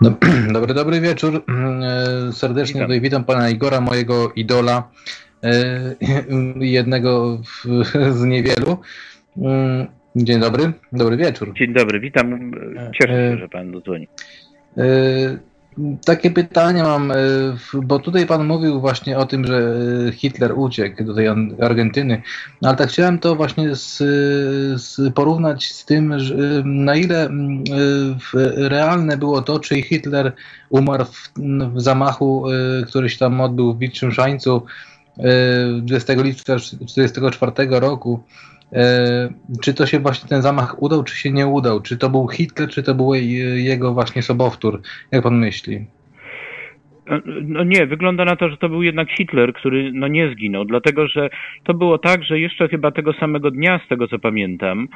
No, dobry, dobry wieczór. Mm, e, serdecznie witam. tutaj witam pana Igora, mojego idola, e, jednego z niewielu. Mm, dzień dobry, dobry wieczór. Dzień dobry, witam. Cieszę się, e, że pan dodzwoni. Takie pytania mam, e, bo tutaj Pan mówił właśnie o tym, że Hitler uciekł do tej Argentyny, ale tak chciałem to właśnie z, z porównać z tym, że na ile e, realne było to, czy Hitler umarł w, w zamachu, e, który się tam odbył w Wilczym Szańcu 20 lipca 1944 roku, E, czy to się właśnie ten zamach udał, czy się nie udał? Czy to był Hitler, czy to był jego właśnie sobowtór? Jak pan myśli? No nie, wygląda na to, że to był jednak Hitler, który no nie zginął, dlatego że to było tak, że jeszcze chyba tego samego dnia, z tego co pamiętam,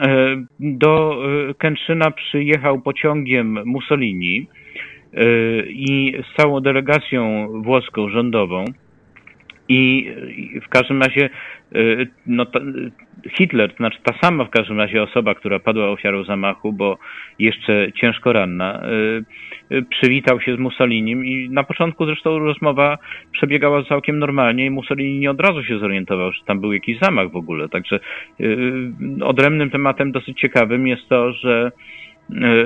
e, do e, Kętrzyna przyjechał pociągiem Mussolini i z całą delegacją włoską rządową i w każdym razie no, Hitler, to znaczy ta sama w każdym razie osoba, która padła ofiarą zamachu, bo jeszcze ciężko ranna, y, y, przywitał się z Mussolinim i na początku zresztą rozmowa przebiegała całkiem normalnie i Mussolini nie od razu się zorientował, że tam był jakiś zamach w ogóle. Także y, odrębnym tematem dosyć ciekawym jest to, że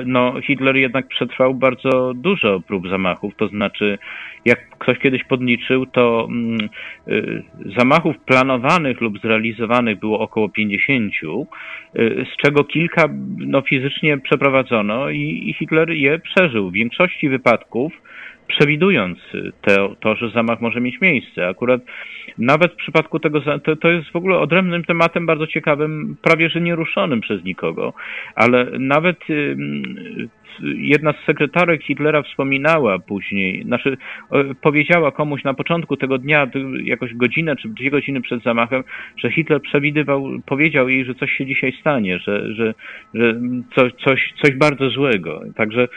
no, Hitler jednak przetrwał bardzo dużo prób zamachów, to znaczy, jak ktoś kiedyś podliczył, to mm, y, zamachów planowanych lub zrealizowanych było około 50, y, z czego kilka no, fizycznie przeprowadzono i, i Hitler je przeżył. W większości wypadków przewidując te, to, że zamach może mieć miejsce. Akurat nawet w przypadku tego, to, to jest w ogóle odrębnym tematem bardzo ciekawym, prawie że nieruszonym przez nikogo, ale nawet jedna z sekretarek Hitlera wspominała później, znaczy powiedziała komuś na początku tego dnia, jakoś godzinę czy dwie godziny przed zamachem, że Hitler przewidywał, powiedział jej, że coś się dzisiaj stanie, że, że, że coś, coś, bardzo złego. Także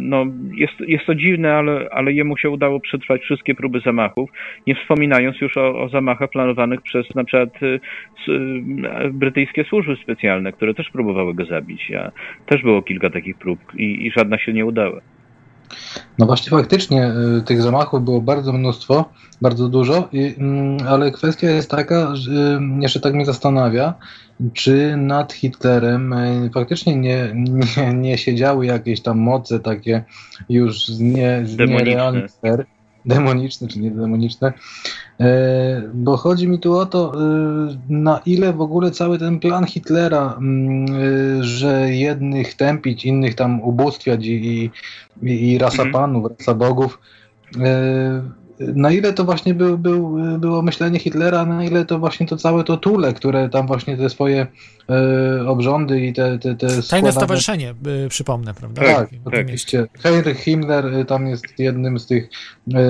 no, jest, jest to dziwne, ale, ale jemu się udało przetrwać wszystkie próby zamachów, nie wspominając już o, o zamachach planowanych przez na przykład e, e, brytyjskie służby specjalne, które też próbowały go zabić. A też było kilka takich prób i, i żadna się nie udała. No właśnie faktycznie tych zamachów było bardzo mnóstwo, bardzo dużo, i, mm, ale kwestia jest taka, że jeszcze tak mnie zastanawia, czy nad Hitlerem e, faktycznie nie, nie, nie siedziały jakieś tam moce takie już z, nie, sfer, demoniczne czy niedemoniczne, bo chodzi mi tu o to, e, na ile w ogóle cały ten plan Hitlera, mm, że jednych tępić, innych tam ubóstwiać i, i, i rasa mhm. panów, rasa bogów, na ile to właśnie był, był, było myślenie Hitlera, na ile to właśnie to całe to tule, które tam właśnie te swoje e, obrządy i te, te, te Tajne składane... stowarzyszenie, y, przypomnę, prawda? Tak, tak, oczywiście. Heinrich Himmler y, tam jest jednym z tych e,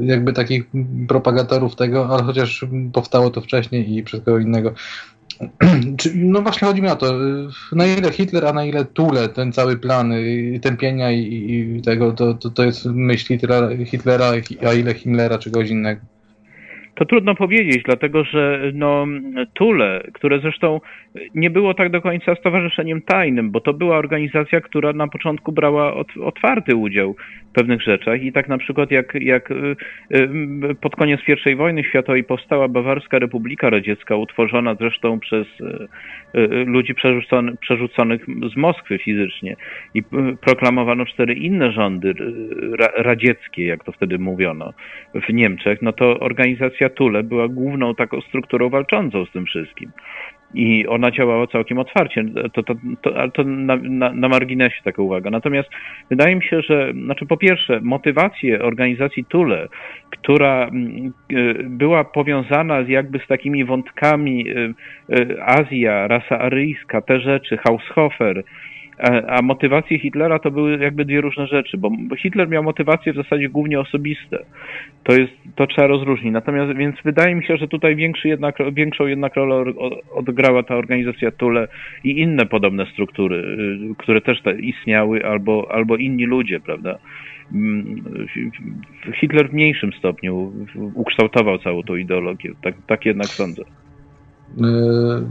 jakby takich propagatorów tego, ale chociaż powstało to wcześniej i wszystko innego. No właśnie chodzi mi o to, na ile Hitler, a na ile Tule, ten cały plan tępienia i, i tego, to, to, to jest myśl Hitlera, Hitlera, a ile Himmlera, czegoś innego. To trudno powiedzieć, dlatego że no, Tule, które zresztą nie było tak do końca stowarzyszeniem tajnym, bo to była organizacja, która na początku brała otwarty udział w pewnych rzeczach i tak na przykład jak, jak y, y, pod koniec I wojny światowej powstała Bawarska Republika Radziecka, utworzona zresztą przez y, ludzi przerzuconych, przerzuconych z Moskwy fizycznie i proklamowano cztery inne rządy radzieckie, jak to wtedy mówiono, w Niemczech, no to organizacja Tule była główną taką strukturą walczącą z tym wszystkim i ona działała całkiem otwarcie. To, to, to, to na, na, na, marginesie taka uwaga. Natomiast wydaje mi się, że, znaczy po pierwsze, motywacje organizacji Tule, która mm, y, była powiązana z jakby z takimi wątkami y, y, Azja, rasa aryjska, te rzeczy, Haushofer, a motywacje Hitlera to były jakby dwie różne rzeczy, bo Hitler miał motywacje w zasadzie głównie osobiste. To jest, to trzeba rozróżnić. Natomiast, więc wydaje mi się, że tutaj większy jednak, większą jednak rolę odgrała ta organizacja Tule i inne podobne struktury, y, które też istniały, albo, albo inni ludzie, prawda? Mm, Hitler w mniejszym stopniu ukształtował całą tą ideologię. Tak, tak jednak sądzę. Yy,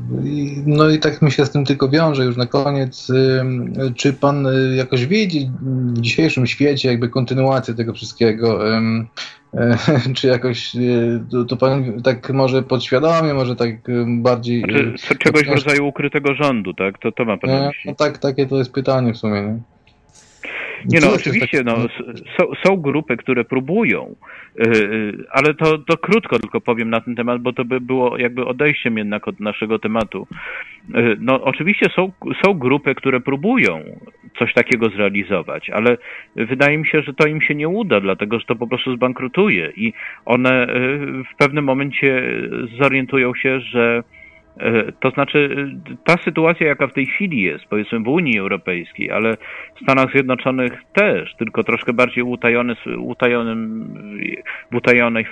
no i tak mi się z tym tylko wiąże już na koniec. Yy, czy pan yy, jakoś widzi w dzisiejszym świecie jakby kontynuację tego wszystkiego? Czy jakoś to, to pan tak może podświadomie, może tak bardziej... Znaczy, czegoś w rodzaju ukrytego rządu, tak? To, to ma pan. No tak, takie to jest pytanie w sumie. Nie? Nie no, oczywiście, no, są, są grupy, które próbują, yy, ale to, to krótko tylko powiem na ten temat, bo to by było jakby odejściem jednak od naszego tematu. Yy, no, oczywiście są, są grupy, które próbują coś takiego zrealizować, ale wydaje mi się, że to im się nie uda, dlatego że to po prostu zbankrutuje i one w pewnym momencie zorientują się, że to znaczy, ta sytuacja, jaka w tej chwili jest, powiedzmy w Unii Europejskiej, ale w Stanach Zjednoczonych też, tylko troszkę bardziej utajony, utajonym, w utajonej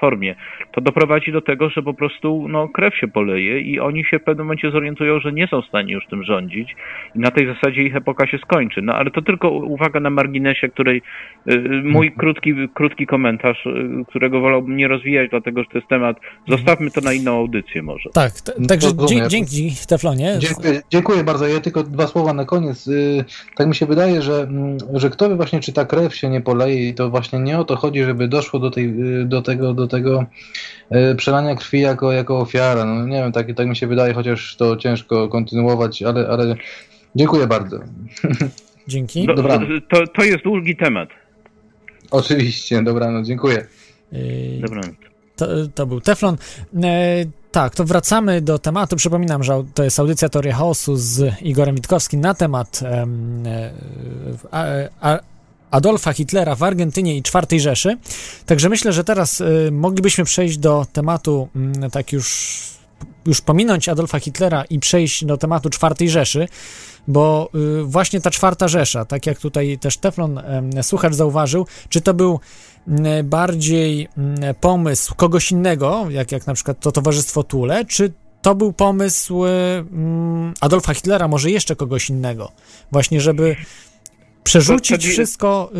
formie, to doprowadzi do tego, że po prostu no, krew się poleje i oni się w pewnym momencie zorientują, że nie są w stanie już tym rządzić i na tej zasadzie ich epoka się skończy. No ale to tylko uwaga na marginesie, której e, mój mhm. krótki, krótki komentarz, e, którego wolałbym nie rozwijać, dlatego że to jest temat, zostawmy to na inną audycję może. Tak, Także dzięki Teflonie. Dziękuję, dziękuję, bardzo. Ja tylko dwa słowa na koniec. Y, tak mi się wydaje, że, mm, że kto by właśnie czy ta krew się nie poleje i to właśnie nie o to chodzi, żeby doszło do, tej, y, do tego, do tego y, przelania krwi jako, jako ofiara. No nie wiem, tak, tak mi się wydaje, chociaż to ciężko kontynuować, ale, ale dziękuję bardzo. Dzięki. Do, to, to jest długi temat. Oczywiście, dobranoc, dziękuję. Dobranoc. To, to był Teflon. Tak, to wracamy do tematu. Przypominam, że to jest audycja Teoria Chaosu z Igorem Witkowskim na temat um, a, Adolfa Hitlera w Argentynie i IV Rzeszy. Także myślę, że teraz y, moglibyśmy przejść do tematu, y, tak już, już pominąć Adolfa Hitlera i przejść do tematu IV Rzeszy, bo y, właśnie ta czwarta Rzesza, tak jak tutaj też Teflon słuchacz zauważył, czy to był bardziej pomysł kogoś innego, jak, jak na przykład to Towarzystwo Tule, czy to był pomysł Adolfa Hitlera, może jeszcze kogoś innego, właśnie żeby przerzucić wszystko y,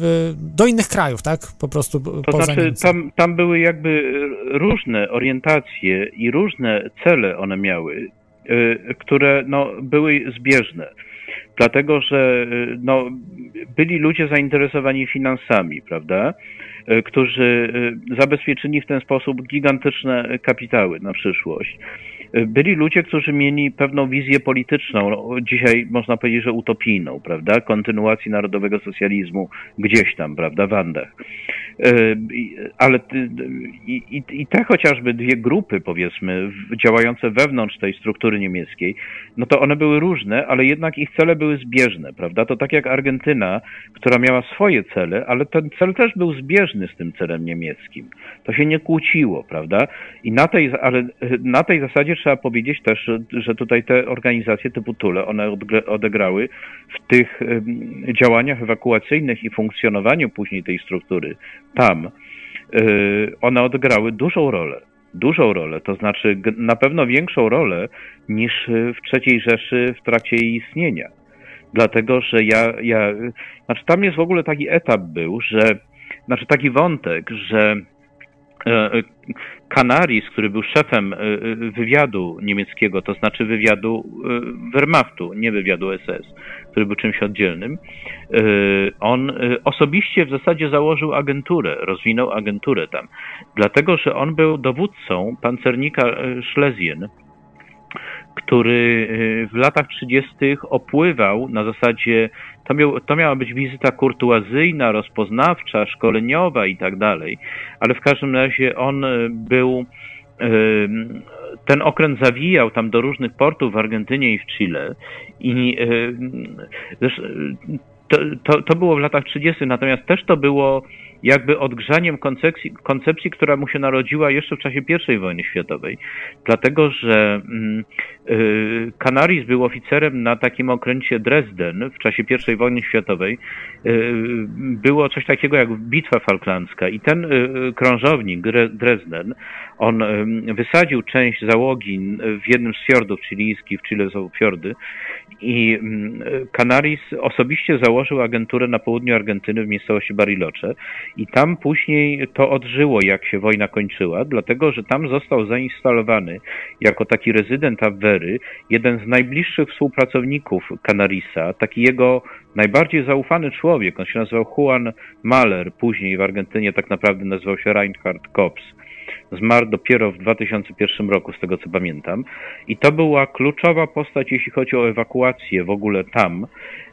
w, do innych krajów, tak? Po prostu to poza znaczy, tam, tam były jakby różne orientacje i różne cele one miały, y, które no, były zbieżne. Dlatego że y, no, byli ludzie zainteresowani finansami, prawda? Y, którzy y, zabezpieczyli w ten sposób gigantyczne kapitały na przyszłość. Byli ludzie, którzy mieli pewną wizję polityczną, no, dzisiaj można powiedzieć, że utopijną, prawda? Kontynuacji narodowego socjalizmu gdzieś tam, prawda, w Andach. Ale i, i, i te chociażby dwie grupy, powiedzmy, działające wewnątrz tej struktury niemieckiej, no to one były różne, ale jednak ich cele były zbieżne, prawda? To tak jak Argentyna, która miała swoje cele, ale ten cel też był zbieżny z tym celem niemieckim. To się nie kłóciło, prawda? I na tej, ale na tej zasadzie trzeba powiedzieć też, że tutaj te organizacje typu Tule, one odegrały w tych działaniach ewakuacyjnych i funkcjonowaniu później tej struktury tam, y, one odegrały dużą rolę dużą rolę, to znaczy na pewno większą rolę niż w III Rzeszy w trakcie jej istnienia. Dlatego, że ja, ja, znaczy tam jest w ogóle taki etap był, że, znaczy taki wątek, że Canaris, który był szefem wywiadu niemieckiego, to znaczy wywiadu Wehrmachtu, nie wywiadu SS, który był czymś oddzielnym, on osobiście w zasadzie założył agenturę, rozwinął agenturę tam, dlatego że on był dowódcą pancernika Schlesien, który w latach 30. opływał na zasadzie to, miał, to miała być wizyta kurtuazyjna, rozpoznawcza, szkoleniowa i tak dalej, ale w każdym razie on e, był e, ten okręt zawijał tam do różnych portów w Argentynie i w Chile i to, to, to było w latach 30., natomiast też to było jakby odgrzaniem koncepcji, koncepcji, która mu się narodziła jeszcze w czasie I wojny światowej. Dlatego, że mm, y, był oficerem na takim okręcie Dresden w czasie I wojny światowej. Y, było coś takiego jak Bitwa Falklandzka i ten y, krążownik Dresden, on wysadził część załogi w jednym z fiordów chilijskich, w Chile są fiordy i mm, Canaris osobiście założył agenturę na południu Argentyny w miejscowości Bariloche i tam później to odżyło, jak się wojna kończyła, dlatego że tam został zainstalowany jako taki rezydent Avery jeden z najbliższych współpracowników Canarisa, taki jego najbardziej zaufany człowiek. On się nazywał Juan Mahler, później w Argentynie tak naprawdę nazywał się Reinhard Kops Zmarł dopiero w 2001 roku, z tego co pamiętam. I to była kluczowa postać, jeśli chodzi o ewakuację w ogóle tam.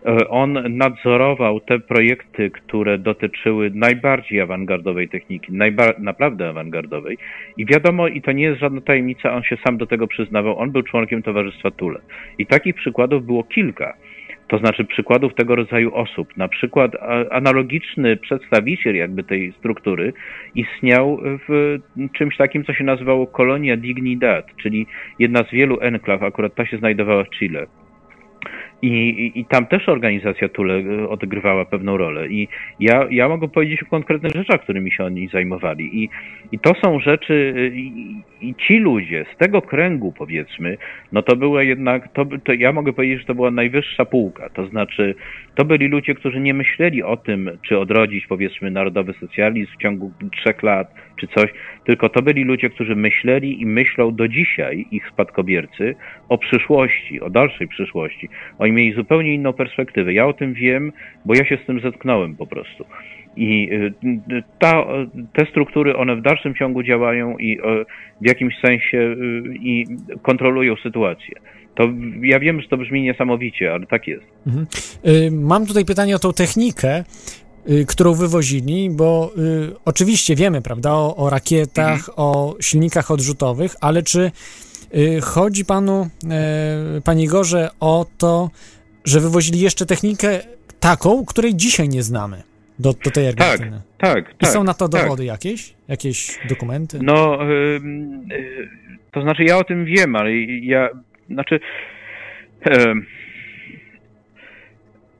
E, on nadzorował te projekty, które dotyczyły najbardziej awangardowej techniki, naprawdę awangardowej. I wiadomo, i to nie jest żadna tajemnica, on się sam do tego przyznawał, on był członkiem Towarzystwa Tule. I takich przykładów było kilka. To znaczy przykładów tego rodzaju osób. Na przykład analogiczny przedstawiciel jakby tej struktury istniał w czymś takim, co się nazywało Kolonia Dignidad, czyli jedna z wielu enklaw, akurat ta się znajdowała w Chile. I, i, I, tam też organizacja Tule e, odgrywała pewną rolę. I ja, ja mogę powiedzieć o konkretnych rzeczach, którymi się oni zajmowali. I, i to są rzeczy, e, i, i ci ludzie z tego kręgu, powiedzmy, no to była jednak, to, to ja mogę powiedzieć, że to była najwyższa półka. To znaczy, to byli ludzie, którzy nie myśleli o tym, czy odrodzić, powiedzmy, narodowy socjalizm w ciągu trzech lat, czy coś, tylko to byli ludzie, którzy myśleli i myślą do dzisiaj, ich spadkobiercy, o przyszłości, o dalszej przyszłości. Oni mieli zupełnie inną perspektywę. Ja o tym wiem, bo ja się z tym zetknąłem po prostu. I y, ta, te struktury, one w dalszym ciągu działają i w jakimś sensie y, i kontrolują sytuację. To ja wiem, że to brzmi niesamowicie, ale tak jest. Mhm. Y, mam tutaj pytanie o tą technikę, którą wywozili, bo y, oczywiście wiemy, prawda, o, o rakietach, mhm. o silnikach odrzutowych, ale czy y, chodzi panu, y, panie Gorze, o to, że wywozili jeszcze technikę taką, której dzisiaj nie znamy? do, do tej Argentyny. Tak, tak. I są na to tak. dowody jakieś? Jakieś dokumenty? No, y, y, to znaczy ja o tym wiem, ale ja, znaczy... Y,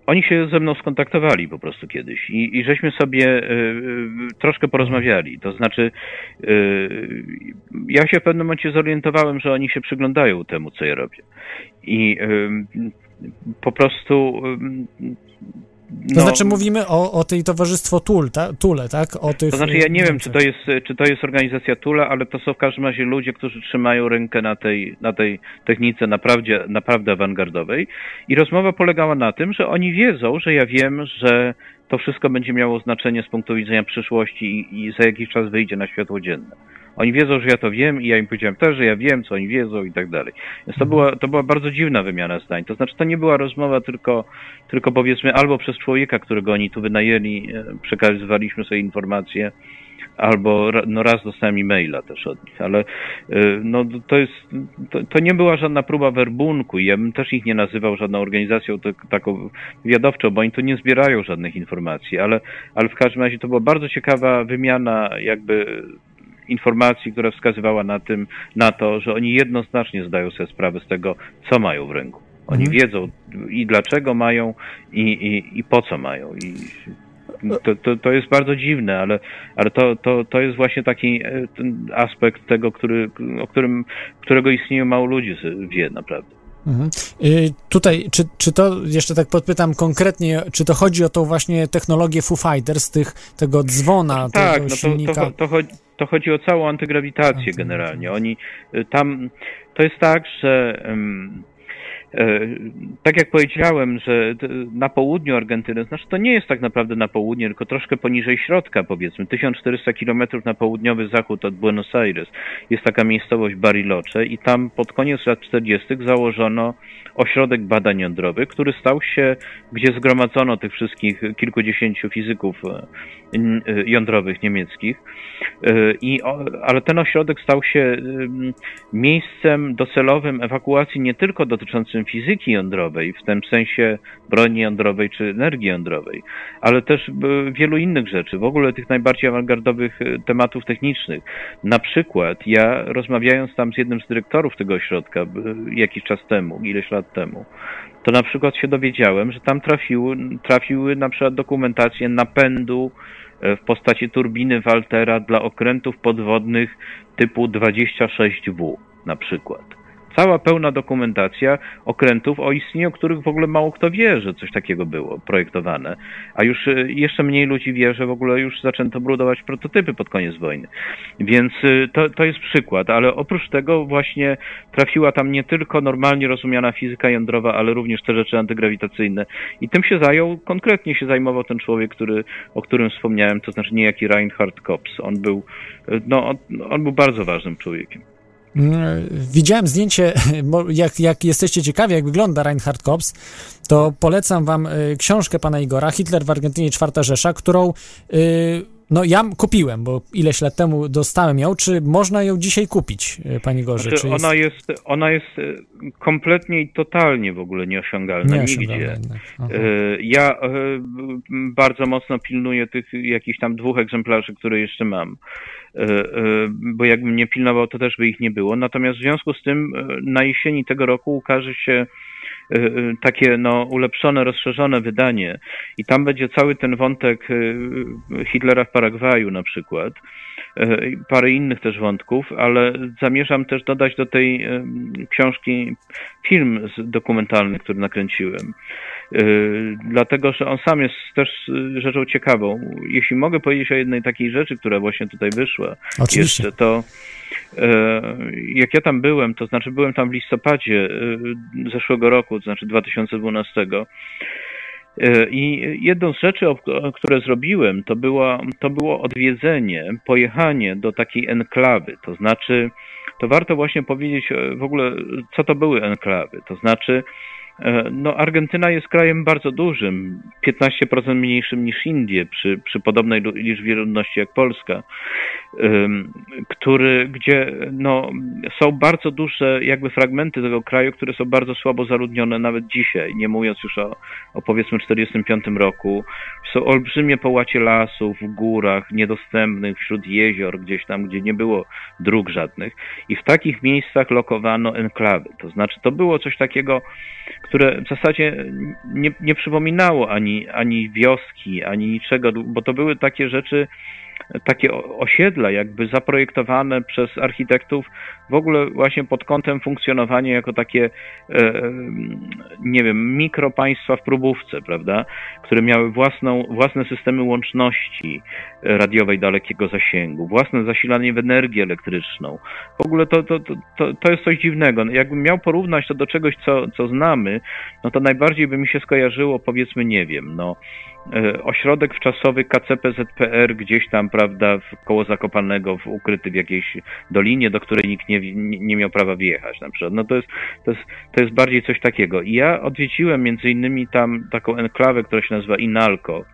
oni się ze mną skontaktowali po prostu kiedyś i, i żeśmy sobie y, y, troszkę porozmawiali. To znaczy, y, ja się w pewnym momencie zorientowałem, że oni się przyglądają temu, co ja robię. I po prostu to no, znaczy mówimy o, o tej towarzystwo Tul, ta, Tule, tak? O tych, to znaczy ja nie wiem, czy to, jest, czy to jest organizacja Tule, ale to są w każdym razie ludzie, którzy trzymają rękę na tej, na tej technice naprawdę, naprawdę awangardowej. I rozmowa polegała na tym, że oni wiedzą, że ja wiem, że to wszystko będzie miało znaczenie z punktu widzenia przyszłości i, i za jakiś czas wyjdzie na światło dzienne. Oni wiedzą, że ja to wiem i ja im powiedziałem też, że ja wiem, co oni wiedzą i tak dalej. Więc to była, to była bardzo dziwna wymiana zdań. To znaczy, to nie była rozmowa tylko, tylko powiedzmy albo przez człowieka, którego oni tu wynajęli, e, przekazywaliśmy sobie informacje, albo no raz dostałem e-maila też od nich, ale e, no to jest, to, to, nie była żadna próba werbunku ja bym też ich nie nazywał żadną organizacją taką wywiadowczą, bo oni tu nie zbierają żadnych informacji, ale, ale w każdym razie to była bardzo ciekawa wymiana jakby informacji, która wskazywała na tym, na to, że oni jednoznacznie zdają sobie sprawę z tego, co mają w ręku. Oni mhm. wiedzą i dlaczego mają i, i, i po co mają. I to, to, to jest bardzo dziwne, ale, ale to, to, to jest właśnie taki e, aspekt tego, który, o którym, którego istnieje mało ludzi wie naprawdę. Mhm. Y, tutaj, czy, czy to, jeszcze tak podpytam konkretnie, czy to chodzi o tą właśnie technologię Foo Fighters, tych, tego dzwona, tak, tego no silnika? To, to, to, chodzi, to chodzi o całą antygrawitację generalnie. Oni tam, to jest tak, że E, tak jak powiedziałem, że na południu Argentyny, znaczy to nie jest tak naprawdę na południe, tylko troszkę poniżej środka powiedzmy, 1400 kilometrów na południowy zachód od Buenos Aires jest taka miejscowość Bariloche i tam pod koniec lat 40. założono ośrodek badań jądrowych, który stał się, gdzie zgromadzono tych wszystkich kilkudziesięciu fizyków e, e, jądrowych niemieckich. I, ale ten ośrodek stał się miejscem docelowym ewakuacji nie tylko dotyczącym fizyki jądrowej, w tym sensie broni jądrowej czy energii jądrowej, ale też e, wielu innych rzeczy, w ogóle tych najbardziej awangardowych e, tematów technicznych. Na przykład ja rozmawiając tam z jednym z dyrektorów tego ośrodka e, jakiś czas temu, ileś lat temu, to na przykład się dowiedziałem, że tam trafiły, trafiły na przykład dokumentacje napędu w postaci turbiny Waltera dla okrętów podwodnych typu 26W na przykład cała pełna dokumentacja okrętów, o istnieniu których w ogóle mało kto wie, że coś takiego było projektowane, a już y, jeszcze mniej ludzi wie, że w ogóle już zaczęto budować prototypy pod koniec wojny. Więc y, to, to jest przykład, ale oprócz tego właśnie trafiła tam nie tylko normalnie rozumiana fizyka jądrowa, ale również te rzeczy antygrawitacyjne. I tym się zajął, konkretnie się zajmował ten człowiek, który, o którym wspomniałem, to znaczy niejaki Reinhard Kops. On był, y, no, on, on był bardzo ważnym człowiekiem. Mm, widziałem zdjęcie, jak, jak jesteście ciekawi, jak wygląda Reinhard Kops, to polecam wam y, książkę pana Igora, Hitler w Argentynie, Czwarta Rzesza, którą y, no ja kupiłem, bo ileś lat temu dostałem ją. Czy można ją dzisiaj kupić, y, Panie Gorze? Znaczy, jest... Ona, jest, ona jest kompletnie i totalnie w ogóle nieosiągalna, nigdzie. Ja bardzo mocno pilnuję tych jakichś tam dwóch egzemplarzy, które jeszcze mam. E, e, bo jakbym nie pilnował, to też by ich nie było. Natomiast w związku z tym e, na jesieni tego roku ukaże się takie no, ulepszone, rozszerzone wydanie i tam będzie cały ten wątek Hitlera w Paragwaju na przykład, parę innych też wątków, ale zamierzam też dodać do tej książki film dokumentalny, który nakręciłem. Y, dlatego że on sam jest też y, rzeczą ciekawą. Jeśli mogę powiedzieć o jednej takiej rzeczy, która właśnie tutaj wyszła, Oczywiście. jeszcze to y, jak ja tam byłem, to znaczy byłem tam w listopadzie zeszłego roku, to znaczy 2012. I jedną z rzeczy, które zrobiłem, to było, to było odwiedzenie, pojechanie do takiej enklawy. To znaczy, to warto właśnie powiedzieć w ogóle, co to były enklawy. To znaczy, E, no, Argentyna jest krajem bardzo dużym, 15% mniejszym niż Indie, przy, przy podobnej liczbie ludności jak Polska, który, gdzie no, są bardzo duże jakby fragmenty tego kraju, które są bardzo słabo zaludnione nawet dzisiaj, nie mówiąc już o, o powiedzmy 45 roku. Są olbrzymie połacie lasów w górach, niedostępnych wśród jezior, gdzieś tam, gdzie nie było dróg żadnych. I w takich miejscach lokowano enklawy. To znaczy, to było coś takiego, które w zasadzie nie, nie przypominało ani, ani wioski, ani niczego, bo to były takie rzeczy, takie osiedla jakby zaprojektowane przez architektów w ogóle właśnie pod kątem funkcjonowania jako takie, e, nie wiem, mikropaństwa w próbówce, prawda, które miały własną, własne systemy łączności radiowej dalekiego zasięgu, własne zasilanie w energię elektryczną. W ogóle to, to, to, to jest coś dziwnego. Jakbym miał porównać to do czegoś, co, co znamy, no to najbardziej by mi się skojarzyło, powiedzmy, nie wiem, no, ośrodek wczasowy KCPZPR gdzieś tam, prawda, w koło Zakopanego, w, ukryty w jakiejś dolinie, do której nikt nie, nie, miał prawa wjechać na przykład. No to jest, to, jest, to jest bardziej coś takiego. I ja odwiedziłem między innymi tam taką enklawę, która się nazywa Inalco,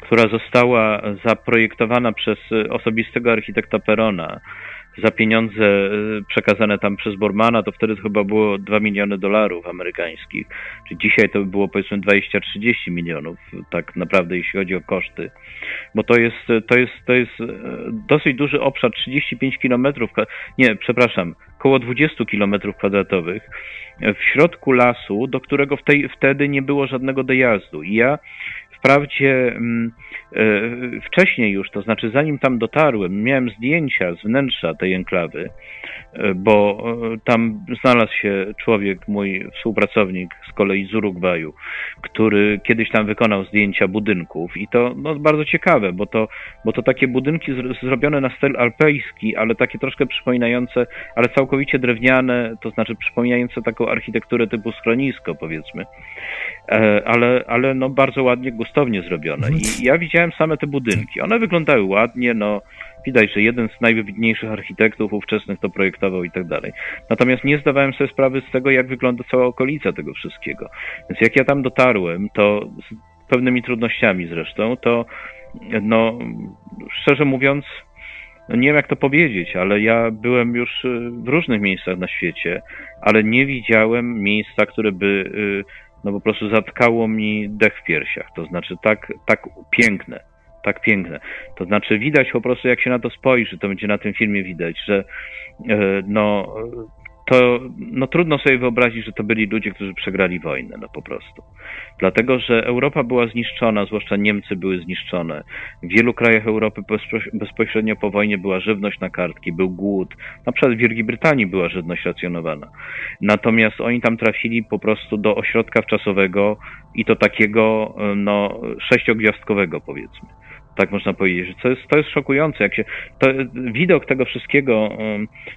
która została zaprojektowana przez osobistego architekta Perona za pieniądze y, przekazane tam przez Bormana, to wtedy to chyba było 2 miliony dolarów amerykańskich. Czy dzisiaj to by było powiedzmy 20-30 milionów, tak naprawdę, jeśli chodzi o koszty. Bo to jest, to jest, to jest y, dosyć duży obszar, 35 kilometrów, nie, przepraszam, około 20 kilometrów kwadratowych w środku lasu, do którego w tej, wtedy nie było żadnego dojazdu. I ja wprawdzie mm, wcześniej już, to znaczy zanim tam dotarłem, miałem zdjęcia z wnętrza tej enklawy, bo tam znalazł się człowiek, mój współpracownik z kolei z Urugwaju, który kiedyś tam wykonał zdjęcia budynków i to no, bardzo ciekawe, bo to, bo to takie budynki zrobione na styl alpejski, ale takie troszkę przypominające, ale całkowicie drewniane, to znaczy przypominające taką architekturę typu schronisko powiedzmy, e, ale, ale no bardzo ładnie, gustownie zrobione. I ja widziałem same te budynki. One wyglądały ładnie, no widać, że jeden z najwybitniejszych architektów ówczesnych to projektował i tak dalej. Natomiast nie zdawałem sobie sprawy z tego, jak wygląda cała okolica tego wszystkiego. Więc jak ja tam dotarłem, to z pewnymi trudnościami zresztą, to no szczerze mówiąc, no nie wiem jak to powiedzieć, ale ja byłem już y, w różnych miejscach na świecie, ale nie widziałem miejsca, które by y, no po prostu zatkało mi dech w piersiach. To znaczy tak, tak piękne, tak piękne. To znaczy widać po prostu, jak się na to spojrzy, to będzie na tym filmie widać, że e, no, to no, trudno sobie wyobrazić, że to byli ludzie, którzy przegrali wojnę, no po prostu. Dlatego, że Europa była zniszczona, zwłaszcza Niemcy były zniszczone. W wielu krajach Europy bezpośrednio po wojnie była żywność na kartki, był głód. Na przykład w Wielkiej Brytanii była żywność racjonowana. Natomiast oni tam trafili po prostu do ośrodka wczasowego i to takiego no, sześciogwiazdkowego powiedzmy tak można powiedzieć. To jest, to jest szokujące. Jak się, to, widok tego wszystkiego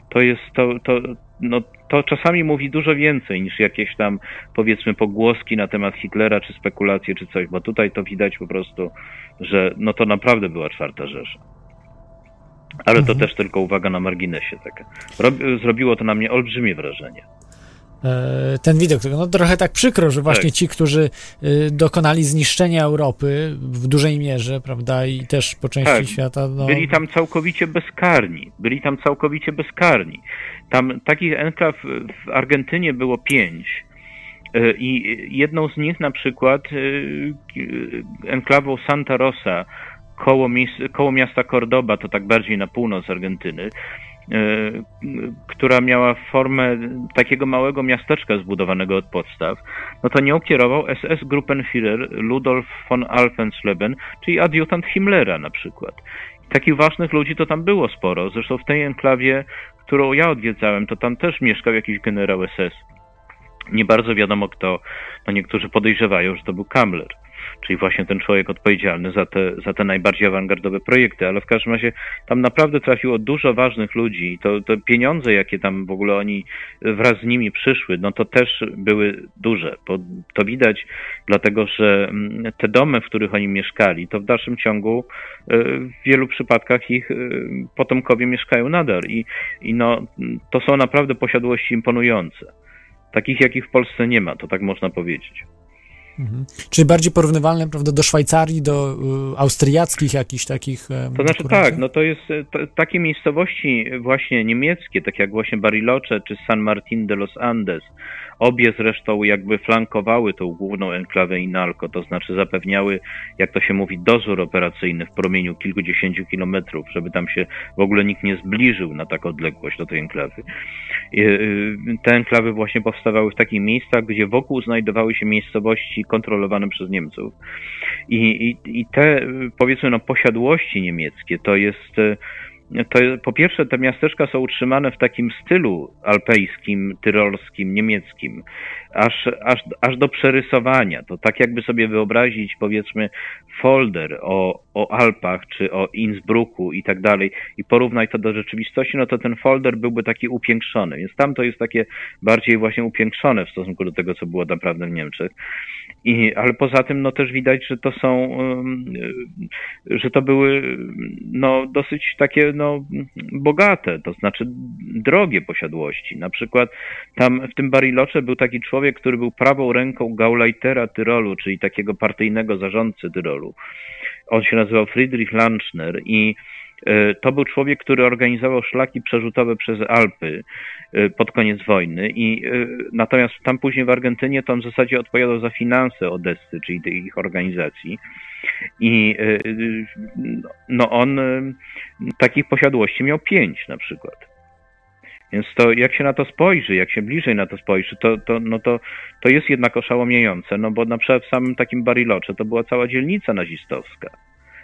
to jest to, to, no, to czasami mówi dużo więcej niż jakieś tam powiedzmy pogłoski na temat Hitlera, czy spekulacje, czy coś, bo tutaj to widać po prostu, że no to naprawdę była czwarta Rzesza. Ale to mhm. też tylko uwaga na marginesie taka. Zrobiło to na mnie olbrzymie wrażenie. E, ten widok. No trochę tak przykro, że właśnie tak. ci, którzy y, dokonali zniszczenia Europy w dużej mierze, prawda, i też po części tak. świata. No... Byli tam całkowicie bezkarni. Byli tam całkowicie bezkarni. Tam takich enklaw w Argentynie było pięć. E, I jedną z nich na przykład e, enklawą Santa Rosa koło, koło miasta Cordoba, to tak bardziej na północ Argentyny, która miała formę takiego małego miasteczka zbudowanego od podstaw, no to nią kierował SS-Gruppenführer Ludolf von Alfensleben, czyli adiutant Himmlera na przykład. Takich ważnych ludzi to tam było sporo. Zresztą w tej enklawie, którą ja odwiedzałem, to tam też mieszkał jakiś generał SS. Nie bardzo wiadomo kto. No niektórzy podejrzewają, że to był Kammler czyli właśnie ten człowiek odpowiedzialny za te, za te najbardziej awangardowe projekty, ale w każdym razie tam naprawdę trafiło dużo ważnych ludzi i to, to pieniądze, jakie tam w ogóle oni wraz z nimi przyszły, no to też były duże. Bo to widać dlatego, że mm, te domy, w których oni mieszkali, to w dalszym ciągu e, w wielu przypadkach ich e, potomkowie mieszkają nadal i, i no, to są naprawdę posiadłości imponujące. Takich, jakich w Polsce nie ma, to tak można powiedzieć. Mhm. Czyli bardziej porównywalne prawda, do Szwajcarii, do y, austriackich jakichś takich. To znaczy tak, no to jest to, takie miejscowości właśnie niemieckie, tak jak właśnie Bariloche czy San Martin de los Andes, Obie zresztą jakby flankowały tą główną enklawę Inalco, to znaczy zapewniały, jak to się mówi, dozór operacyjny w promieniu kilkudziesięciu kilometrów, żeby tam się w ogóle nikt nie zbliżył na taką odległość do tej enklawy. Y, te enklawy właśnie powstawały w takich miejscach, gdzie wokół znajdowały się miejscowości kontrolowane przez Niemców. I, i, i te, powiedzmy, no, posiadłości niemieckie to jest to po pierwsze te miasteczka są utrzymane w takim stylu alpejskim, tyrolskim, niemieckim, aż, aż, aż do przerysowania. To tak jakby sobie wyobrazić powiedzmy folder o, o Alpach czy o Innsbrucku i tak dalej i porównać to do rzeczywistości, no to ten folder byłby taki upiększony. Więc tam to jest takie bardziej właśnie upiększone w stosunku do tego, co było naprawdę w Niemczech. I, ale poza tym no też widać, że to są, że to były no dosyć takie no bogate, to znaczy drogie posiadłości. Na przykład tam w tym Barilocze był taki człowiek, który był prawą ręką Gauleitera Tyrolu, czyli takiego partyjnego zarządcy Tyrolu. On się nazywał Friedrich Lanchner i E, to był człowiek, który organizował szlaki przerzutowe przez Alpy e, pod koniec wojny i e, natomiast tam później w Argentynie to on w zasadzie odpowiadał za finanse Odessy, czyli tej ich organizacji. I no on takich posiadłości miał pięć na przykład. Więc to jak się na to spojrzy, jak się bliżej na to spojrzy, to, to, no to, to jest jednak oszałamiające, no bo na przykład w samym takim Barilocze to była cała dzielnica nazistowska.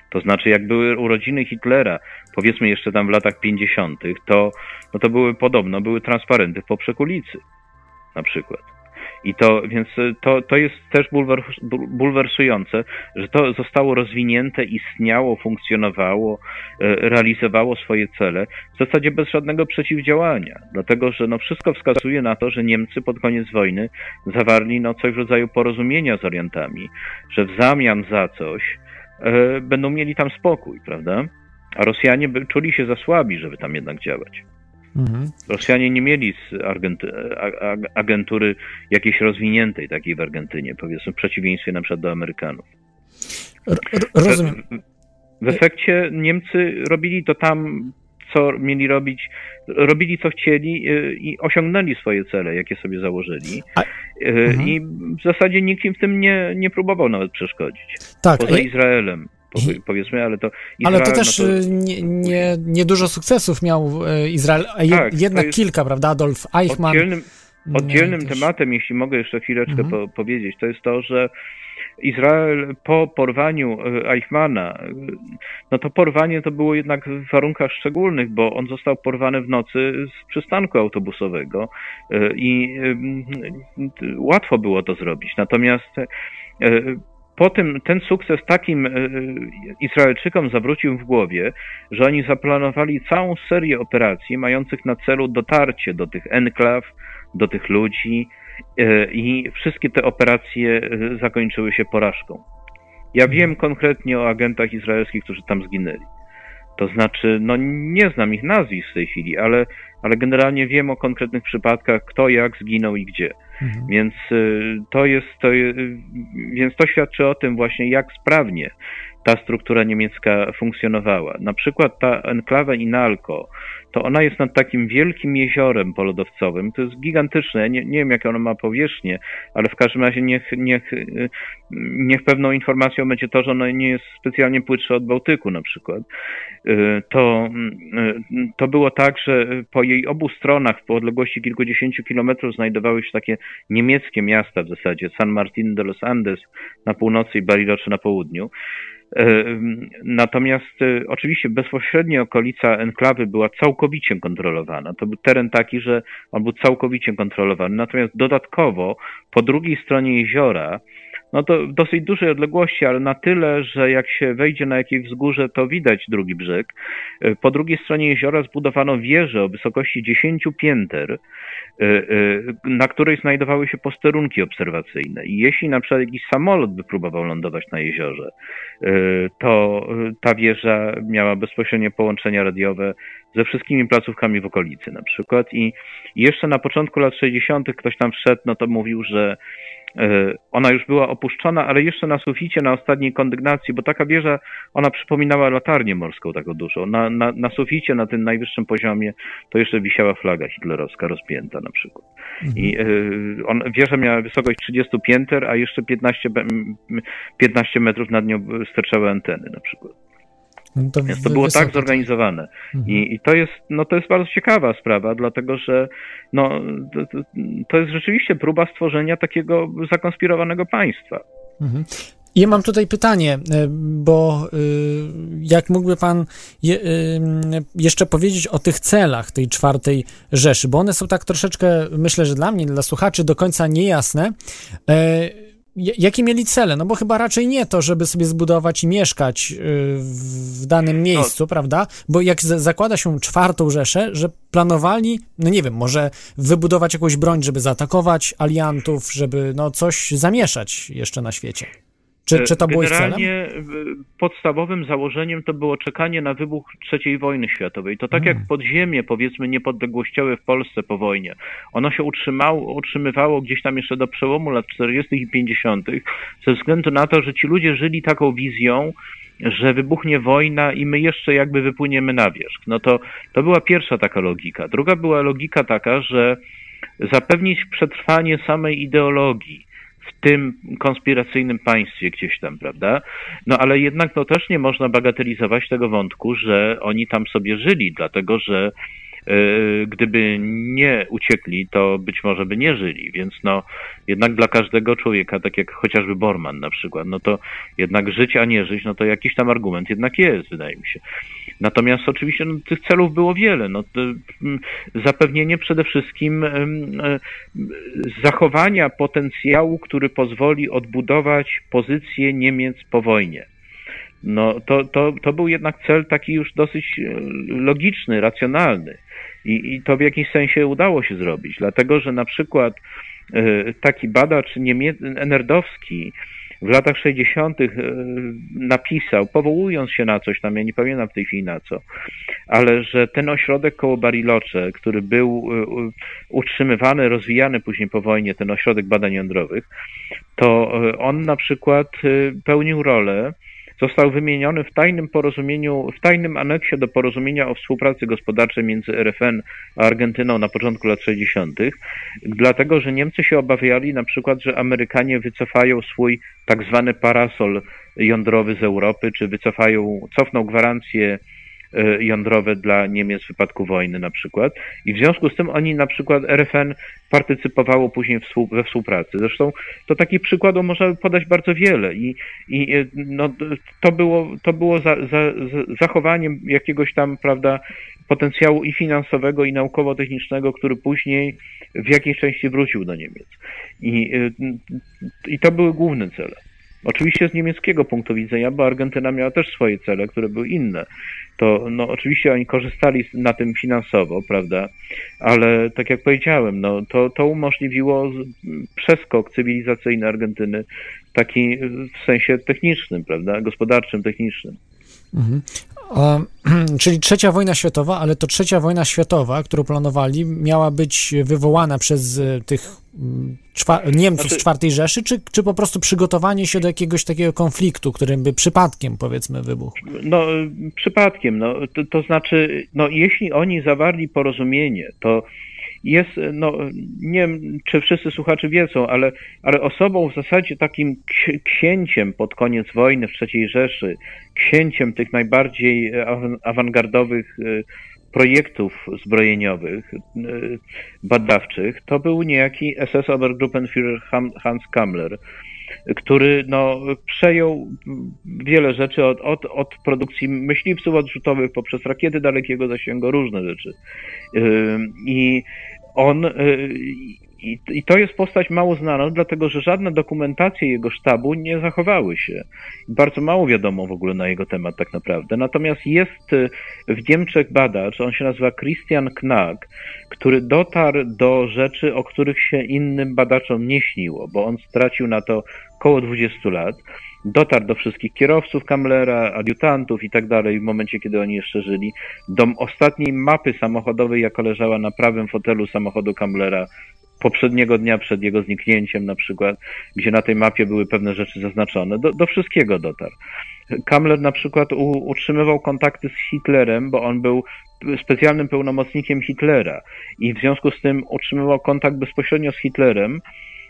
To znaczy, jak były urodziny Hitlera, powiedzmy jeszcze tam w latach 50., to, no to były podobno, były transparenty w poprzek ulicy, na przykład. I to, więc to, to jest też bulwersujące, że to zostało rozwinięte, istniało, funkcjonowało, e, realizowało swoje cele w zasadzie bez żadnego przeciwdziałania. Dlatego, że no wszystko wskazuje na to, że Niemcy pod koniec wojny zawarli no coś w rodzaju porozumienia z Orientami, że w zamian za coś e, będą mieli tam spokój, prawda? A Rosjanie by czuli się za słabi, żeby tam jednak działać. Mhm. Rosjanie nie mieli z Argenty agentury jakiejś rozwiniętej takiej w Argentynie, powiedzmy w przeciwieństwie na przykład do Amerykanów. R rozumiem. W, w efekcie Niemcy robili to tam, co mieli robić, robili co chcieli y, i osiągnęli swoje cele, jakie sobie założyli. A, y, mhm. I w zasadzie nikt im w tym nie, nie próbował nawet przeszkodzić. Tak. Poza Izraelem powiedzmy, ale to Izrael, Ale to też no to... Y, nie, nie, nie, dużo sukcesów miał y, Izrael, a tak, jednak kilka, prawda? Adolf Eichmann. Oddzielnym, oddzielnym też... tematem, jeśli mogę jeszcze chwileczkę mhm. po, powiedzieć, to jest to, że Izrael po porwaniu y, Eichmana, no to porwanie to było jednak w warunkach szczególnych, bo on został porwany w nocy z przystanku autobusowego i łatwo było to zrobić. Natomiast po tym ten sukces takim e, Izraelczykom zawrócił w głowie, że oni zaplanowali całą serię operacji mających na celu dotarcie do tych enklaw, do tych ludzi e, i wszystkie te operacje e, zakończyły się porażką. Ja wiem konkretnie o agentach izraelskich, którzy tam zginęli. To znaczy, no nie znam ich nazwisk w tej chwili, ale, ale generalnie wiem o konkretnych przypadkach, kto jak zginął i gdzie. Mhm. Więc y, to jest, to, więc to świadczy o tym właśnie, jak sprawnie ta struktura niemiecka funkcjonowała. Na przykład ta enklawa Inalco, to ona jest nad takim wielkim jeziorem polodowcowym. To jest gigantyczne. Nie, nie wiem, jaką ono ma powierzchnię, ale w każdym razie niech, niech, niech pewną informacją będzie to, że ono nie jest specjalnie płytsze od Bałtyku na przykład. Y, to, y, to było tak, że po jej obu stronach w odległości kilkudziesięciu kilometrów znajdowały się takie niemieckie miasta w zasadzie, San Martin de los Andes na północy i Bariloche na południu. Natomiast e, oczywiście bezpośrednia okolica enklawy była całkowicie kontrolowana. To był teren taki, że on był całkowicie kontrolowany. Natomiast dodatkowo po drugiej stronie jeziora no to w dosyć dużej odległości, ale na tyle, że jak się wejdzie na jakieś wzgórze, to widać drugi brzeg. E, po drugiej stronie jeziora zbudowano wieżę o wysokości 10 pięter, e, e, na której znajdowały się posterunki obserwacyjne. I jeśli na przykład jakiś samolot by próbował lądować na jeziorze, to ta wieża miała bezpośrednie połączenia radiowe ze wszystkimi placówkami w okolicy na przykład. I jeszcze na początku lat 60. ktoś tam wszedł, no to mówił, że E, ona już była opuszczona, ale jeszcze na suficie, na ostatniej kondygnacji, bo taka wieża, ona przypominała latarnię morską taką dużą. Na, na, na suficie, na tym najwyższym poziomie, to jeszcze wisiała flaga hitlerowska rozpięta na przykład. Mhm. I y, on, wieża miała wysokość 30 pięter, a jeszcze 15, 15 metrów nad nią sterczały anteny na przykład. No to to było tak zorganizowane. Mhm. I, I, to jest, no to jest bardzo ciekawa sprawa, dlatego że no, to, to jest rzeczywiście próba stworzenia takiego zakonspirowanego państwa. Mhm. Ja mam tutaj pytanie, e, bo e, jak mógłby Pan je, e, jeszcze powiedzieć o tych celach tej czwartej Rzeszy, bo one są tak troszeczkę, myślę, że dla mnie, dla słuchaczy do końca niejasne. Jakie mieli cele? No bo chyba raczej nie to, żeby sobie zbudować i mieszkać y, w danym miejscu, no. prawda? Bo jak zakłada się czwartą Rzeszę, że planowali, no nie wiem, może wybudować jakąś broń, żeby zaatakować aliantów, żeby no coś zamieszać jeszcze na świecie. Czy, czy to było Generalnie podstawowym założeniem to było czekanie na wybuch III wojny światowej. To tak hmm. jak podziemie, powiedzmy, niepodległościowe w Polsce po wojnie. Ono się utrzymało, utrzymywało gdzieś tam jeszcze do przełomu lat 40. i 50. ze względu na to, że ci ludzie żyli taką wizją, że wybuchnie wojna i my jeszcze jakby wypłyniemy na wierzch. No to, to była pierwsza taka logika. Druga była logika taka, że zapewnić przetrwanie samej ideologii w tym konspiracyjnym państwie gdzieś tam, prawda? No ale jednak no też nie można bagatelizować tego wątku, że oni tam sobie żyli, dlatego że gdyby nie uciekli, to być może by nie żyli, więc no jednak dla każdego człowieka, tak jak chociażby Borman na przykład, no to jednak żyć, a nie żyć, no to jakiś tam argument jednak jest, wydaje mi się. Natomiast oczywiście no, tych celów było wiele. No, to, zapewnienie przede wszystkim e, zachowania potencjału, który pozwoli odbudować pozycję Niemiec po wojnie. No, to, to, to był jednak cel taki już dosyć e, logiczny, racjonalny. I, I to w jakimś sensie udało się zrobić, dlatego że na przykład e, taki badacz niemiec, enerdowski w latach 60. E, napisał, powołując się na coś tam, ja nie pamiętam w tej chwili na co, ale że ten ośrodek koło Bariloche, który był utrzymywany, rozwijany później po wojnie, ten ośrodek badań jądrowych, to on na przykład pełnił rolę został wymieniony w tajnym porozumieniu, w tajnym aneksie do porozumienia o współpracy gospodarczej między RFN a Argentyną na początku lat 60., dlatego że Niemcy się obawiali na przykład, że Amerykanie wycofają swój tak zwany parasol jądrowy z Europy, czy wycofają, cofną gwarancję jądrowe dla Niemiec w wypadku wojny na przykład. I w związku z tym oni na przykład RFN partycypowało później we współpracy. Zresztą to takich przykładów można podać bardzo wiele i, i e, no, to było, to było za, za, zachowaniem jakiegoś tam, prawda, potencjału i finansowego, i naukowo-technicznego, który później w jakiejś części wrócił do Niemiec. I, e, i to były główne cele. Oczywiście z niemieckiego punktu widzenia, bo Argentyna miała też swoje cele, które były inne. To no, oczywiście oni korzystali na tym finansowo, prawda? Ale tak jak powiedziałem, no, to, to umożliwiło przeskok cywilizacyjny Argentyny, taki w sensie technicznym, prawda? Gospodarczym, technicznym. Mhm. Czyli trzecia wojna światowa, ale to trzecia wojna światowa, którą planowali, miała być wywołana przez e, tych mm, Niemców znaczy... z czwartej Rzeszy, czy, czy po prostu przygotowanie się do jakiegoś takiego konfliktu, którym by przypadkiem, powiedzmy, wybuchł? No, przypadkiem, no, to, to znaczy, no, jeśli oni zawarli porozumienie, to jest, no nie wiem, czy wszyscy słuchacze wiedzą, ale, ale osobą w zasadzie takim księciem pod koniec wojny w III Rzeszy, księciem tych najbardziej awangardowych e, projektów zbrojeniowych, e, badawczych, to był niejaki SS Obergruppenführer Hans Kammler, który no, przejął wiele rzeczy od, od, od produkcji myśliwców odrzutowych poprzez rakiety dalekiego zasięgu, różne rzeczy. E, I on y, i, I, to jest postać mało znana, dlatego że żadne dokumentacje jego sztabu nie zachowały się. Bardzo mało wiadomo w ogóle na jego temat tak naprawdę. Natomiast jest y, w Niemczech badacz, on się nazywa Christian Knack, który dotarł do rzeczy, o których się innym badaczom nie śniło, bo on stracił na to około 20 lat dotarł do wszystkich kierowców Kamlera, adiutantów i tak dalej w momencie, kiedy oni jeszcze żyli. Do ostatniej mapy samochodowej, jaka leżała na prawym fotelu samochodu Kamlera poprzedniego dnia przed jego zniknięciem na przykład, gdzie na tej mapie były pewne rzeczy zaznaczone. Do, do wszystkiego dotarł. Kamler na przykład u, utrzymywał kontakty z Hitlerem, bo on był specjalnym pełnomocnikiem Hitlera i w związku z tym utrzymywał kontakt bezpośrednio z Hitlerem,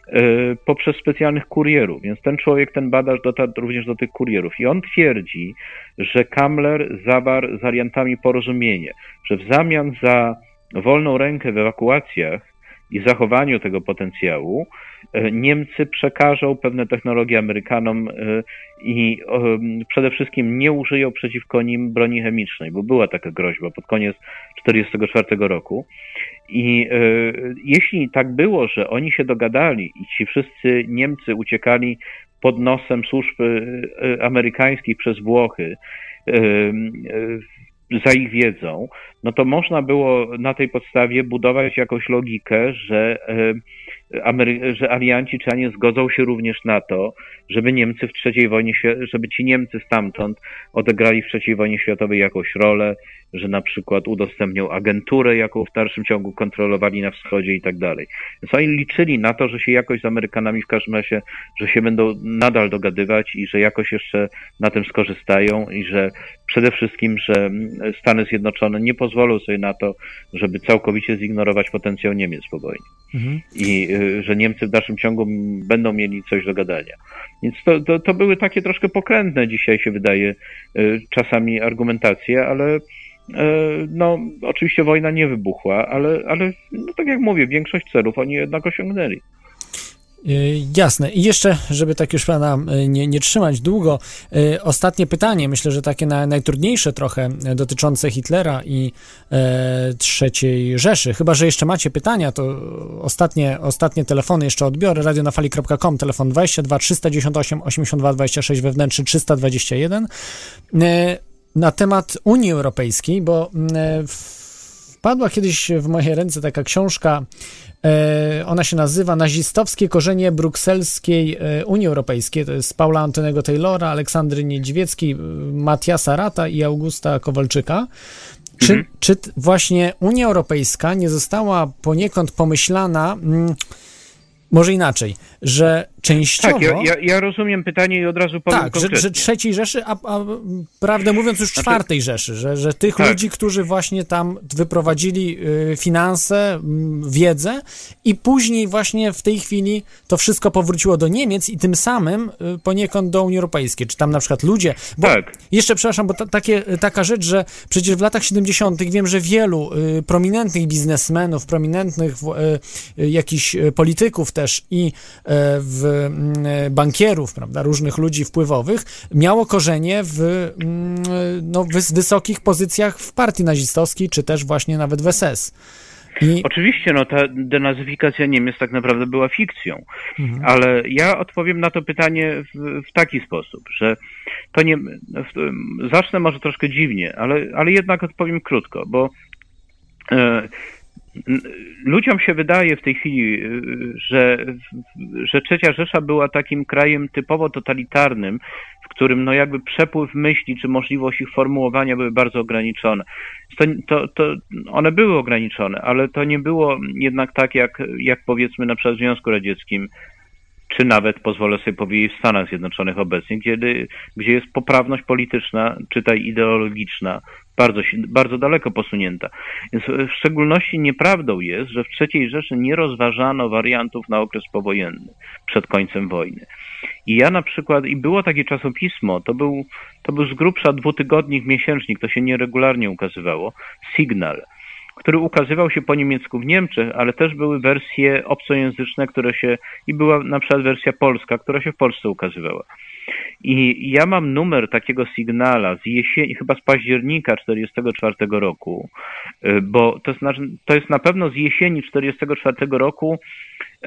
E, poprzez specjalnych kurierów. Więc ten człowiek, ten badacz dotarł również do tych kurierów. I on twierdzi, że Kamler zawarł z Ariantami porozumienie, że w zamian za wolną rękę w ewakuacjach i zachowaniu tego potencjału, e, Niemcy przekażą pewne technologie Amerykanom e, i przede wszystkim nie użyją przeciwko nim broni chemicznej, bo była taka groźba pod koniec 1944 roku. I e, jeśli tak było, że oni się dogadali i ci wszyscy Niemcy uciekali pod nosem służb amerykańskich przez Włochy, za ich wiedzą, no to można było na tej podstawie budować jakąś logikę, że, e, Amery że alianci czy nie zgodzą się również na to, żeby Niemcy w III wojnie, żeby ci Niemcy stamtąd odegrali w III wojnie światowej jakąś rolę, że na przykład udostępnią agenturę, jaką w dalszym ciągu kontrolowali na wschodzie i tak dalej. Więc oni liczyli na to, że się jakoś z Amerykanami w każdym razie, że się będą nadal dogadywać i że jakoś jeszcze na tym skorzystają i że przede wszystkim, że Stany Zjednoczone nie pozwolą sobie na to, żeby całkowicie zignorować potencjał Niemiec po wojnie. Mhm. I y, że Niemcy w dalszym ciągu będą mieli coś do gadania. Więc to, to, to były takie troszkę pokrętne dzisiaj się wydaje y, czasami argumentacje, ale no, oczywiście wojna nie wybuchła, ale, ale no, tak jak mówię, większość celów oni jednak osiągnęli. Y, jasne. I jeszcze, żeby tak już pana y, nie, nie trzymać długo, ostatnie pytanie, myślę, że takie na, najtrudniejsze trochę, dotyczące Hitlera i e, III Rzeszy. Chyba, że jeszcze macie pytania, to ostatnie, ostatnie telefony jeszcze odbiorę. radionafali.com, telefon 22 398 82 26, wewnętrzny 321. E, na temat Unii Europejskiej, bo e, wpadła kiedyś w moje ręce taka książka E, ona się nazywa Nazistowskie korzenie brukselskiej e, Unii Europejskiej. To jest Paula Antonego Taylora, Aleksandry Niedźwieckiej, Matiasa Rata i Augusta Kowalczyka. Czy, mhm. czy właśnie Unia Europejska nie została poniekąd pomyślana, mm, może inaczej, że częściowo... Tak, ja, ja, ja, rozumiem pytanie i od razu powiem Tak, że, że, trzeciej Rzeszy, a, a prawdę mówiąc już znaczy... czwartej Rzeszy, że, że tych tak. ludzi, którzy właśnie tam wyprowadzili y, finanse, y, wiedzę i później właśnie w tej chwili to wszystko powróciło do Niemiec i tym samym y, poniekąd do Unii Europejskiej, czy tam na przykład ludzie... Bo tak. Jeszcze, przepraszam, bo ta, takie, taka rzecz, że przecież w latach 70. wiem, że wielu y, prominentnych biznesmenów, prominentnych y, y, jakichś polityków też i w bankierów, prawda, różnych ludzi wpływowych, miało korzenie w mm, no, wysokich pozycjach w partii nazistowskiej, czy też właśnie nawet w SS. I... Oczywiście, no ta denazyfikacja Niemiec tak naprawdę była fikcją, mhm. ale ja odpowiem na to pytanie w, w taki sposób, że to nie. W, zacznę może troszkę dziwnie, ale, ale jednak odpowiem krótko, bo e, ludziom się wydaje w tej chwili, y, że, że Trzecia Rzesza była takim krajem typowo totalitarnym, w którym no jakby przepływ myśli czy możliwość ich formułowania były bardzo ograniczone. To, to, to one były ograniczone, ale to nie było jednak tak jak, jak powiedzmy na przykład w Związku Radzieckim, czy nawet pozwolę sobie powiedzieć w Stanach Zjednoczonych obecnie, gdzie, gdzie jest poprawność polityczna, czytaj ideologiczna, bardzo, bardzo daleko posunięta. Więc w szczególności nieprawdą jest, że w III Rzeszy nie rozważano wariantów na okres powojenny przed końcem wojny. I ja na przykład, i było takie czasopismo, to był, to był z grubsza dwutygodnik, miesięcznik, to się nieregularnie ukazywało, Signal który ukazywał się po niemiecku w Niemczech, ale też były wersje obcojęzyczne, które się, i była na przykład wersja polska, która się w Polsce ukazywała. I ja mam numer takiego sygnala z jesieni, chyba z października 1944 roku, y, bo to, znaczy, to jest na pewno z jesieni 1944 roku,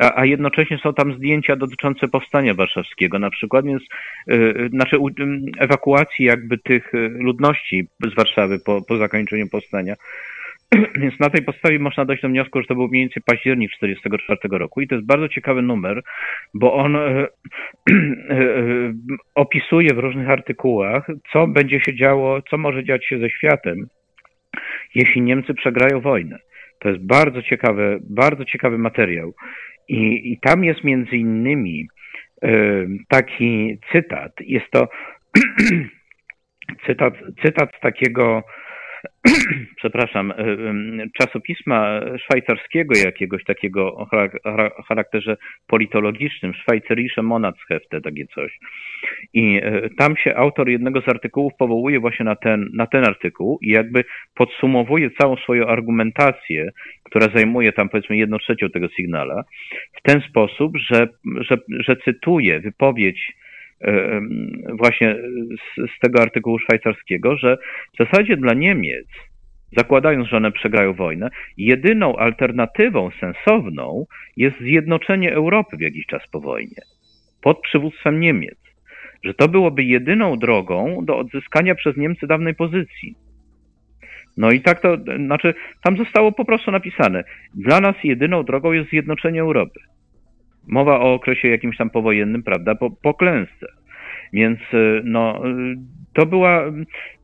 a, a, jednocześnie są tam zdjęcia dotyczące powstania warszawskiego na przykład, więc yy, znaczy yy, ewakuacji jakby tych y, ludności z Warszawy po, po zakończeniu powstania. Więc na tej podstawie można dojść do wniosku, że to był mniej więcej październik 1944 roku. I to jest bardzo ciekawy numer, bo on e, e, e, opisuje w różnych artykułach, co będzie się działo, co może dziać się ze światem, jeśli Niemcy przegrają wojnę. To jest bardzo ciekawy, bardzo ciekawy materiał. I, i tam jest między innymi taki cytat. Jest to cytat, cytat z takiego przepraszam, e, czasopisma szwajcarskiego jakiegoś takiego o charakterze politologicznym, Schweizerische Monatshefte, takie coś. I e, tam się autor jednego z artykułów powołuje właśnie na ten, na ten artykuł i jakby podsumowuje całą swoją argumentację, która zajmuje tam powiedzmy jedną trzecią tego sygnala, w ten sposób, że, że, że cytuje wypowiedź właśnie z, z tego artykułu szwajcarskiego, że w zasadzie dla Niemiec, zakładając, że one przegrają wojnę, jedyną alternatywą sensowną jest zjednoczenie Europy w jakiś czas po wojnie pod przywództwem Niemiec. Że to byłoby jedyną drogą do odzyskania przez Niemcy dawnej pozycji. No i tak to, znaczy, tam zostało po prostu napisane. Dla nas jedyną drogą jest zjednoczenie Europy. Mowa o okresie jakimś tam powojennym, prawda, po, po klęsce. Więc y, no, y, to była,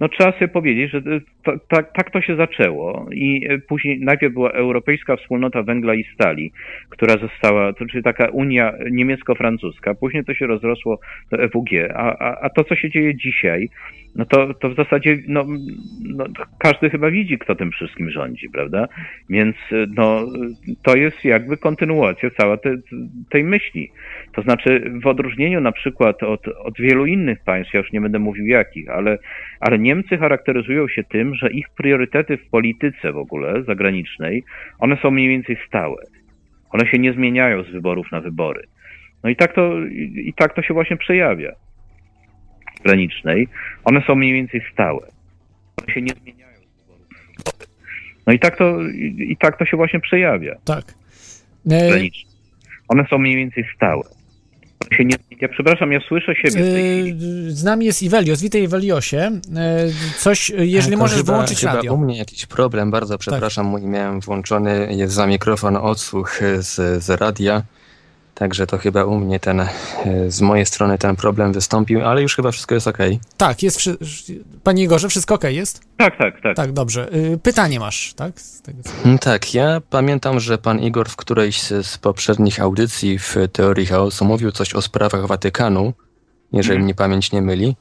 no trzeba sobie powiedzieć, że to, tak, tak to się zaczęło i później najpierw była Europejska Wspólnota Węgla i Stali, która została, to czyli taka Unia niemiecko-francuska, później to się rozrosło do EWG, a, a, a to, co się dzieje dzisiaj, no to, to w zasadzie no, no, każdy chyba widzi, kto tym wszystkim rządzi, prawda? Więc no, to jest jakby kontynuacja cała te, tej myśli. To znaczy w odróżnieniu na przykład od, od wielu innych państw, ja już nie będę mówił jakich, ale, ale Niemcy charakteryzują się tym, że ich priorytety w polityce w ogóle zagranicznej, one są mniej więcej stałe. One się nie zmieniają z wyborów na wybory. No i tak to, i tak to się właśnie przejawia. Granicznej. One są mniej więcej stałe. One się nie zmieniają z wyborów na wybory. No i tak to, i, tak to się właśnie przejawia. Tak. E... Graniczne. One są mniej więcej stałe. Się nie, ja przepraszam, ja słyszę siebie chwili. Z nami jest Iwelios. Witaj Iweliosie. E, coś, jeżeli możesz chyba, wyłączyć chyba radio. u mnie jakiś problem, bardzo przepraszam, tak. mój miałem włączony, jest za mikrofon odsłuch z, z radia. Także to chyba u mnie ten, e, z mojej strony ten problem wystąpił, ale już chyba wszystko jest ok. Tak, jest. Panie Igorze, wszystko ok jest? Tak, tak, tak. Tak, dobrze. Y, pytanie masz, tak? Mm, tak, ja pamiętam, że pan Igor w którejś z poprzednich audycji w Teorii Chaosu mówił coś o sprawach Watykanu, jeżeli hmm. mnie pamięć nie myli.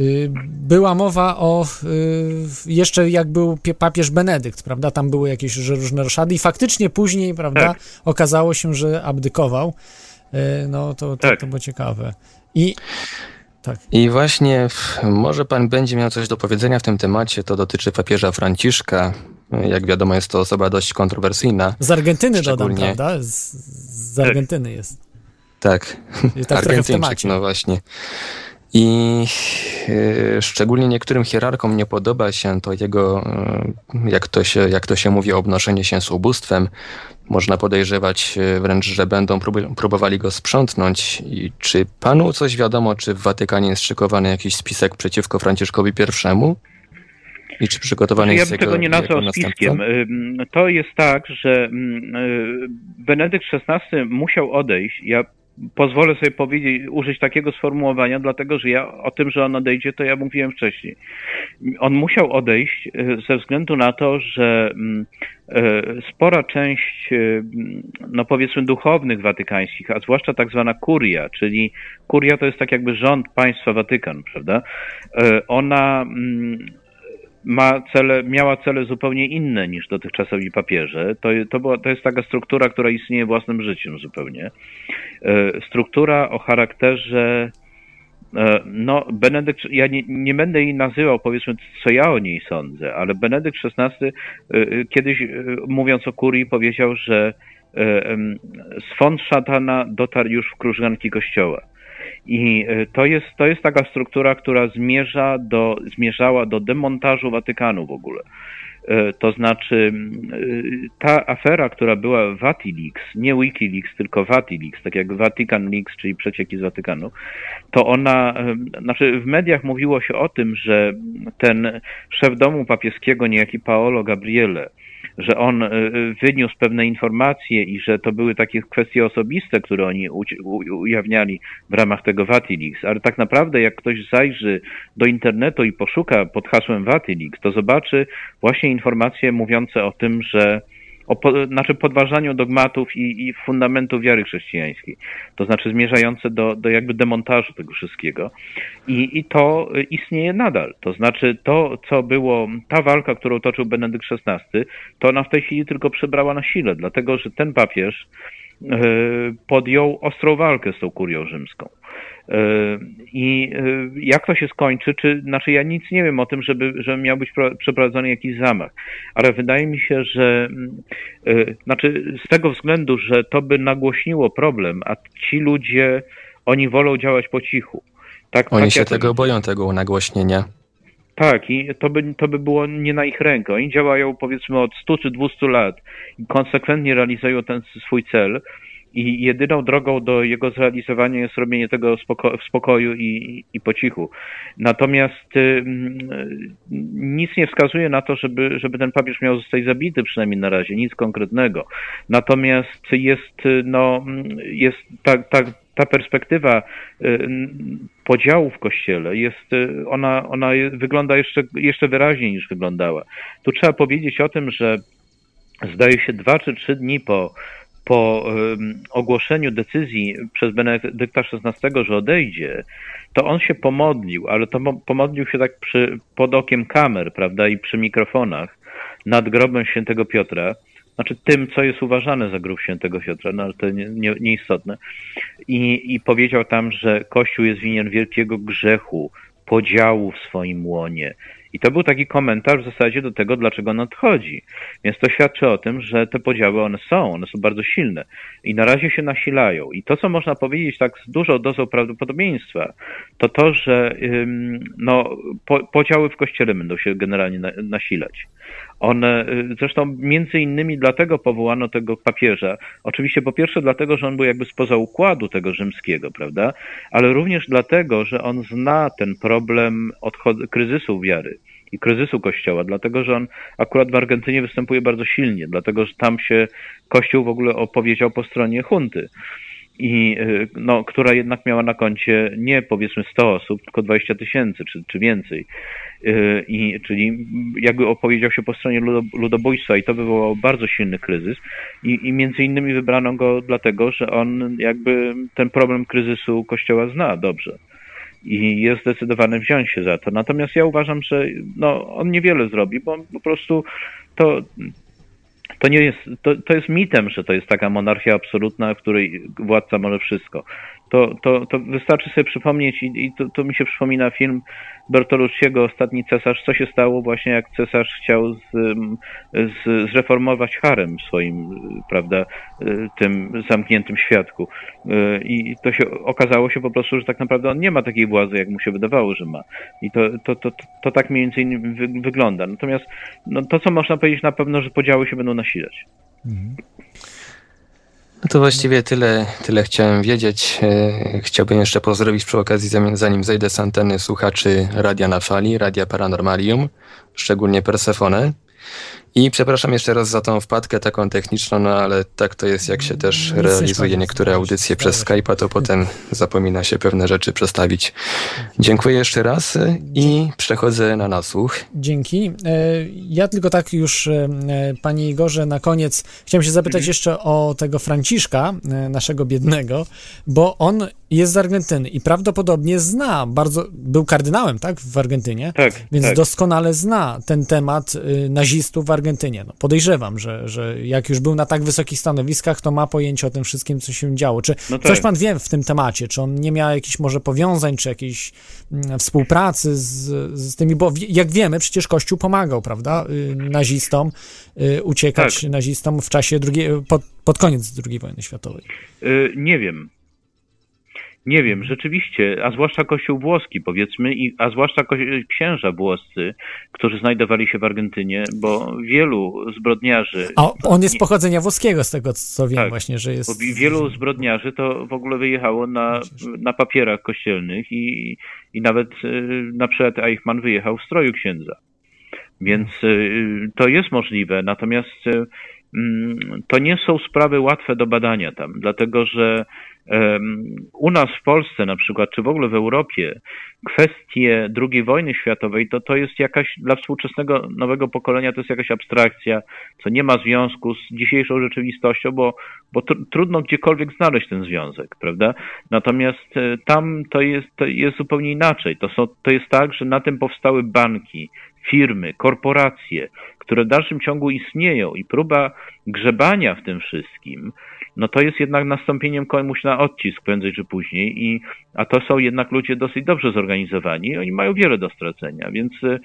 Y, była mowa o y, jeszcze jak był papież Benedykt, prawda? Tam były jakieś różne roszady i faktycznie później, prawda, tak. okazało się, że abdykował. Y, no to, to, tak. to było ciekawe. I tak. I właśnie może pan będzie miał coś do powiedzenia w tym temacie, to dotyczy papieża Franciszka. Jak wiadomo, jest to osoba dość kontrowersyjna. Z Argentyny dodam, prawda? Z, z Argentyny jest. Tak, tak Argentyńczyk, no właśnie. I e, szczególnie niektórym hierarchom nie podoba się to jego, e, jak to się, jak to się mówi, obnoszenie się z ubóstwem. Można podejrzewać e, wręcz, że będą próbowali go sprzątnąć. I czy panu coś wiadomo, czy w Watykanie jest szykowany jakiś spisek przeciwko Franciszkowi I I czy przygotowany ja jest Ja bym tego nie nazwał spiskiem. To jest tak, że Benedykt XVI musiał odejść. Ja pozwolę sobie powiedzieć, użyć takiego sformułowania, dlatego że ja o tym, że on odejdzie, to ja mówiłem wcześniej. On musiał odejść e, ze względu na to, że mm, e, spora część, e, no powiedzmy, duchownych watykańskich, a zwłaszcza tak zwana kuria, czyli kuria to jest tak jakby rząd państwa Watykan, prawda? Ona mm, ma cele, miała cele zupełnie inne niż dotychczasowi papieże. To, to, była, to jest taka struktura, która istnieje własnym życiem zupełnie. E, struktura o charakterze e, no, Benedykt, ja nie, nie, będę jej nazywał, powiedzmy, co ja o niej sądzę, ale Benedykt XVI e, kiedyś, mówiąc o kurii, powiedział, że swąd szatana dotarł już w krużganki kościoła. I e, to jest, to jest taka struktura, która zmierza do, zmierzała do demontażu Watykanu w ogóle. E, to znaczy, e, ta afera, która była Vatileaks, nie Wikileaks, tylko Vatileaks, tak jak Vatican Leaks, czyli przecieki z Watykanu, to ona, znaczy w mediach mówiło się o tym, że ten szef domu papieskiego, niejaki Paolo Gabriele, że on e, wyniósł pewne informacje i że to były takie kwestie osobiste, które oni ujawniali w ramach tego Vatileaks, ale tak naprawdę jak ktoś zajrzy do internetu i poszuka pod hasłem Vatileaks, to zobaczy właśnie informacje mówiące o tym, że o po, znaczy podważaniu dogmatów i, i fundamentów wiary chrześcijańskiej. To znaczy zmierzające do, do jakby demontażu tego wszystkiego. I, I to istnieje nadal. To znaczy to, co było, ta walka, którą toczył Benedykt XVI, to ona w tej chwili tylko przybrała na sile, dlatego że ten papież e, podjął ostrą walkę z tą kurią rzymską. I e, jak to się skończy, czy, znaczy ja nic nie wiem o tym, żeby, żeby miał być przeprowadzony jakiś zamach, ale wydaje mi się, że e, znaczy z tego względu, że to by nagłośniło problem, a ci ludzie, oni wolą działać po cichu. Tak, oni tak się tego boją, tego nagłośnienia. Tak, i to by, to by było nie na ich rękę. Oni działają powiedzmy od 100 czy 200 lat i konsekwentnie realizują ten swój cel i jedyną drogą do jego zrealizowania jest robienie tego spoko w spokoju i, i po cichu. Natomiast y, nic nie wskazuje na to, żeby, żeby ten papież miał zostać zabity, przynajmniej na razie, nic konkretnego. Natomiast jest, no, jest ta, ta, perspektywa podziału w kościele jest, y, ona, ona wygląda jeszcze, jeszcze wyraźniej niż wyglądała. Tu trzeba powiedzieć o tym, że zdaje się dwa czy trzy dni po po ogłoszeniu decyzji przez Benedykta XVI, że odejdzie, to on się pomodlił, ale to pomodlił się tak przy, pod okiem kamer, prawda, i przy mikrofonach nad grobem świętego Piotra, znaczy tym, co jest uważane za grób świętego Piotra, no ale to nie, nie, nieistotne. I, I powiedział tam, że Kościół jest winien wielkiego grzechu podziału w swoim łonie. I to był taki komentarz w zasadzie do tego, dlaczego on odchodzi. Więc to świadczy o tym, że te podziały one są, one są bardzo silne i na razie się nasilają. I to, co można powiedzieć tak z dużą dozą prawdopodobieństwa, to to, że no, po, podziały w kościele będą się generalnie na, nasilać. One, y, zresztą między innymi dlatego powołano tego papieża. Oczywiście po pierwsze dlatego, że on był jakby spoza układu tego rzymskiego, prawda? Ale również dlatego, że on zna ten problem kryzysu wiary i kryzysu Kościoła, dlatego że on akurat w Argentynie występuje bardzo silnie, dlatego że tam się Kościół w ogóle opowiedział po stronie hunty. I y, no, która jednak miała na koncie nie powiedzmy 100 osób, tylko 20 tysięcy czy, czy więcej. Y, I, czyli jakby opowiedział się po stronie ludobójstwa i to wywołało bardzo silny kryzys. I, i między innymi wybrano go dlatego, że on jakby ten problem kryzysu kościoła zna dobrze i jest zdecydowany wziąć się za to. Natomiast ja uważam, że no, on niewiele zrobi, bo po prostu to to nie jest, to, to jest mitem, że to jest taka monarchia absolutna, w której władca może wszystko. To, to, to wystarczy sobie przypomnieć i, i to, to mi się przypomina film Bertolucciego, Ostatni Cesarz, co się stało właśnie jak cesarz chciał z, z, zreformować harem swoim, prawda, tym zamkniętym świadku. I to się okazało się po prostu, że tak naprawdę on nie ma takiej władzy, jak mu się wydawało, że ma. I to, to, to, to tak mniej więcej wy, wygląda. Natomiast no, to, co można powiedzieć na pewno, że podziały się będą nasilać. Mhm. No to właściwie tyle, tyle chciałem wiedzieć. E, chciałbym jeszcze pozdrowić przy okazji, zanim zejdę z anteny, słuchaczy Radia na Fali, Radia Paranormalium, szczególnie Persefone. I przepraszam jeszcze raz za tą wpadkę taką techniczną, no ale tak to jest, jak się też realizuje niektóre audycje przez Skype'a, to potem zapomina się pewne rzeczy przestawić. Dziękuję jeszcze raz i przechodzę na nasłuch. Dzięki. E, ja tylko tak już, e, panie Igorze, na koniec chciałem się zapytać mhm. jeszcze o tego Franciszka, e, naszego biednego, bo on jest z Argentyny i prawdopodobnie zna, bardzo, był kardynałem, tak, w Argentynie, tak, więc tak. doskonale zna ten temat nazistów w Argentynie Argentynie. No, podejrzewam, że, że jak już był na tak wysokich stanowiskach, to ma pojęcie o tym wszystkim, co się działo. Czy no tak. coś pan wie w tym temacie? Czy on nie miał jakichś może powiązań, czy jakiejś mm, współpracy z, z tymi, bo jak wiemy, przecież Kościół pomagał, prawda, y, nazistom y, uciekać tak. nazistom w czasie drugiej, pod, pod koniec II wojny światowej. Yy, nie wiem. Nie wiem, rzeczywiście, a zwłaszcza Kościół włoski, powiedzmy, i, a zwłaszcza księża włoscy, którzy znajdowali się w Argentynie, bo wielu zbrodniarzy. A on jest pochodzenia włoskiego, z tego co wiem, tak, właśnie, że jest. Wielu zbrodniarzy to w ogóle wyjechało na, na papierach kościelnych i, i nawet y, na przykład Eichmann wyjechał w stroju księdza. Więc y, to jest możliwe, natomiast y, mm, to nie są sprawy łatwe do badania tam, dlatego że u nas w Polsce na przykład, czy w ogóle w Europie, kwestie II wojny światowej, to to jest jakaś, dla współczesnego nowego pokolenia to jest jakaś abstrakcja, co nie ma związku z dzisiejszą rzeczywistością, bo, bo tr trudno gdziekolwiek znaleźć ten związek, prawda? Natomiast e, tam to jest, to jest zupełnie inaczej. To, są, to jest tak, że na tym powstały banki, firmy, korporacje, które w dalszym ciągu istnieją i próba grzebania w tym wszystkim, no to jest jednak nastąpieniem komuś na odcisk prędzej czy później, i, a to są jednak ludzie dosyć dobrze zorganizowani oni mają wiele do stracenia, więc y,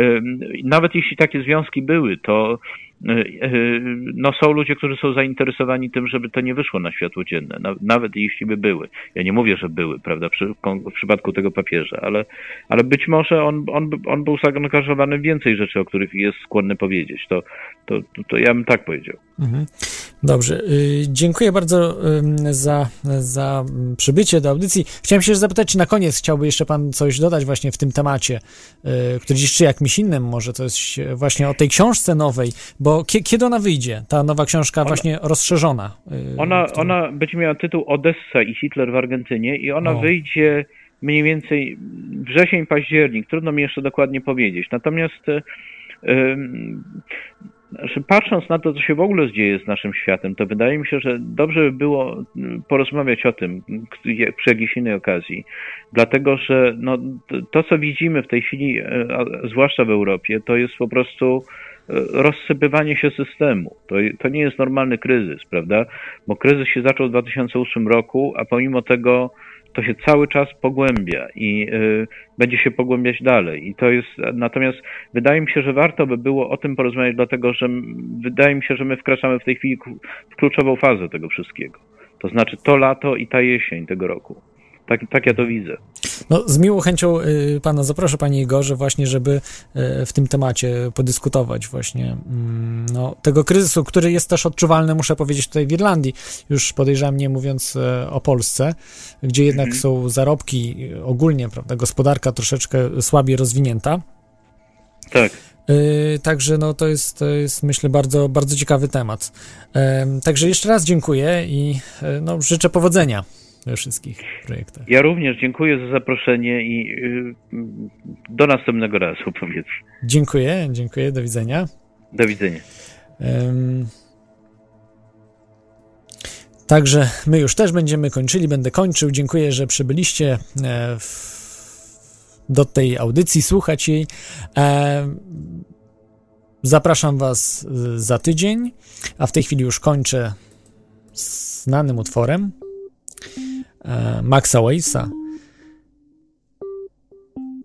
y, nawet jeśli takie związki były, to e, no są ludzie, którzy są zainteresowani tym, żeby to nie wyszło na światło dzienne, nawet jeśli by były. Ja nie mówię, że były, prawda, przy, w przypadku tego papieża, ale, ale być może on, on, on był zaangażowany w więcej rzeczy, o których jest skłonny powiedzieć. To, to, to, to ja bym tak powiedział. Mhm. Dobrze. Y, dziękuję bardzo za, za przybycie do audycji. Chciałem się zapytać, czy na koniec chciałby jeszcze pan coś dodać właśnie w tym temacie, y, który dziś czy jakimś innym może, to jest właśnie o tej książce nowej, bo kiedy ona wyjdzie, ta nowa książka ona, właśnie rozszerzona? Y, ona, ona będzie miała tytuł Odessa i Hitler w Argentynie i ona o. wyjdzie mniej więcej wrzesień, październik. Trudno mi jeszcze dokładnie powiedzieć. Natomiast znaczy, patrząc na to, co się w ogóle dzieje z naszym światem, to wydaje mi się, że dobrze by było porozmawiać o tym przy jakiejś innej okazji. Dlatego, że no, to, co widzimy w tej chwili, e, zwłaszcza w Europie, to jest po prostu rozsypywanie się systemu. To, to nie jest normalny kryzys, prawda? Bo kryzys się zaczął w 2008 roku, a pomimo tego to się cały czas pogłębia i y, będzie się pogłębiać dalej. I to jest, natomiast wydaje mi się, że warto by było o tym porozmawiać, dlatego że wydaje mi się, że my wkraczamy w tej chwili w kluczową fazę tego wszystkiego. To znaczy to lato i ta jesień tego roku. Tak, tak ja to widzę. No, z miłą chęcią y, pana zaproszę, panie Igorze, właśnie, żeby y, w tym temacie podyskutować właśnie mm, no, tego kryzysu, który jest też odczuwalny, muszę powiedzieć, tutaj w Irlandii, już podejrzewam, nie mówiąc y, o Polsce, gdzie jednak mhm. są zarobki ogólnie, prawda, gospodarka troszeczkę słabiej rozwinięta. Tak. Także no, to, jest, to jest, myślę, bardzo, bardzo ciekawy temat. Także jeszcze raz dziękuję i no, życzę powodzenia we wszystkich projektach. Ja również dziękuję za zaproszenie i y, do następnego razu powiedz. Dziękuję, dziękuję, do widzenia. Do widzenia. Um, także my już też będziemy kończyli, będę kończył. Dziękuję, że przybyliście e, w, do tej audycji, słuchać jej. E, zapraszam Was za tydzień, a w tej chwili już kończę znanym utworem. E, Maxa Weissa.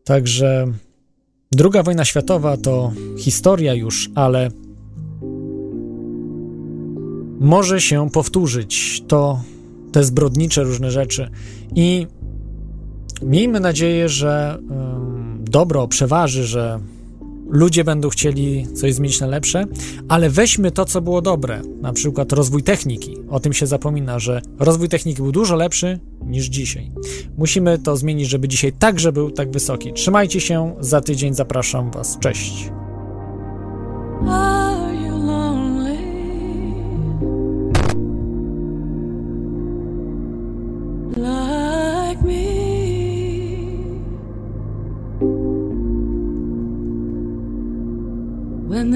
Także druga wojna światowa to historia już, ale może się powtórzyć to te zbrodnicze różne rzeczy i miejmy nadzieję, że dobro przeważy, że ludzie będą chcieli coś zmienić na lepsze, ale weźmy to, co było dobre, na przykład rozwój techniki. O tym się zapomina, że rozwój techniki był dużo lepszy niż dzisiaj. Musimy to zmienić, żeby dzisiaj także był tak wysoki. Trzymajcie się, za tydzień zapraszam Was. Cześć.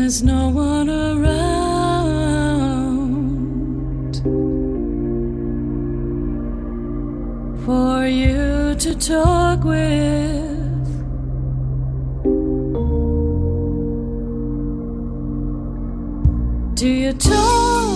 There's no one around for you to talk with. Do you talk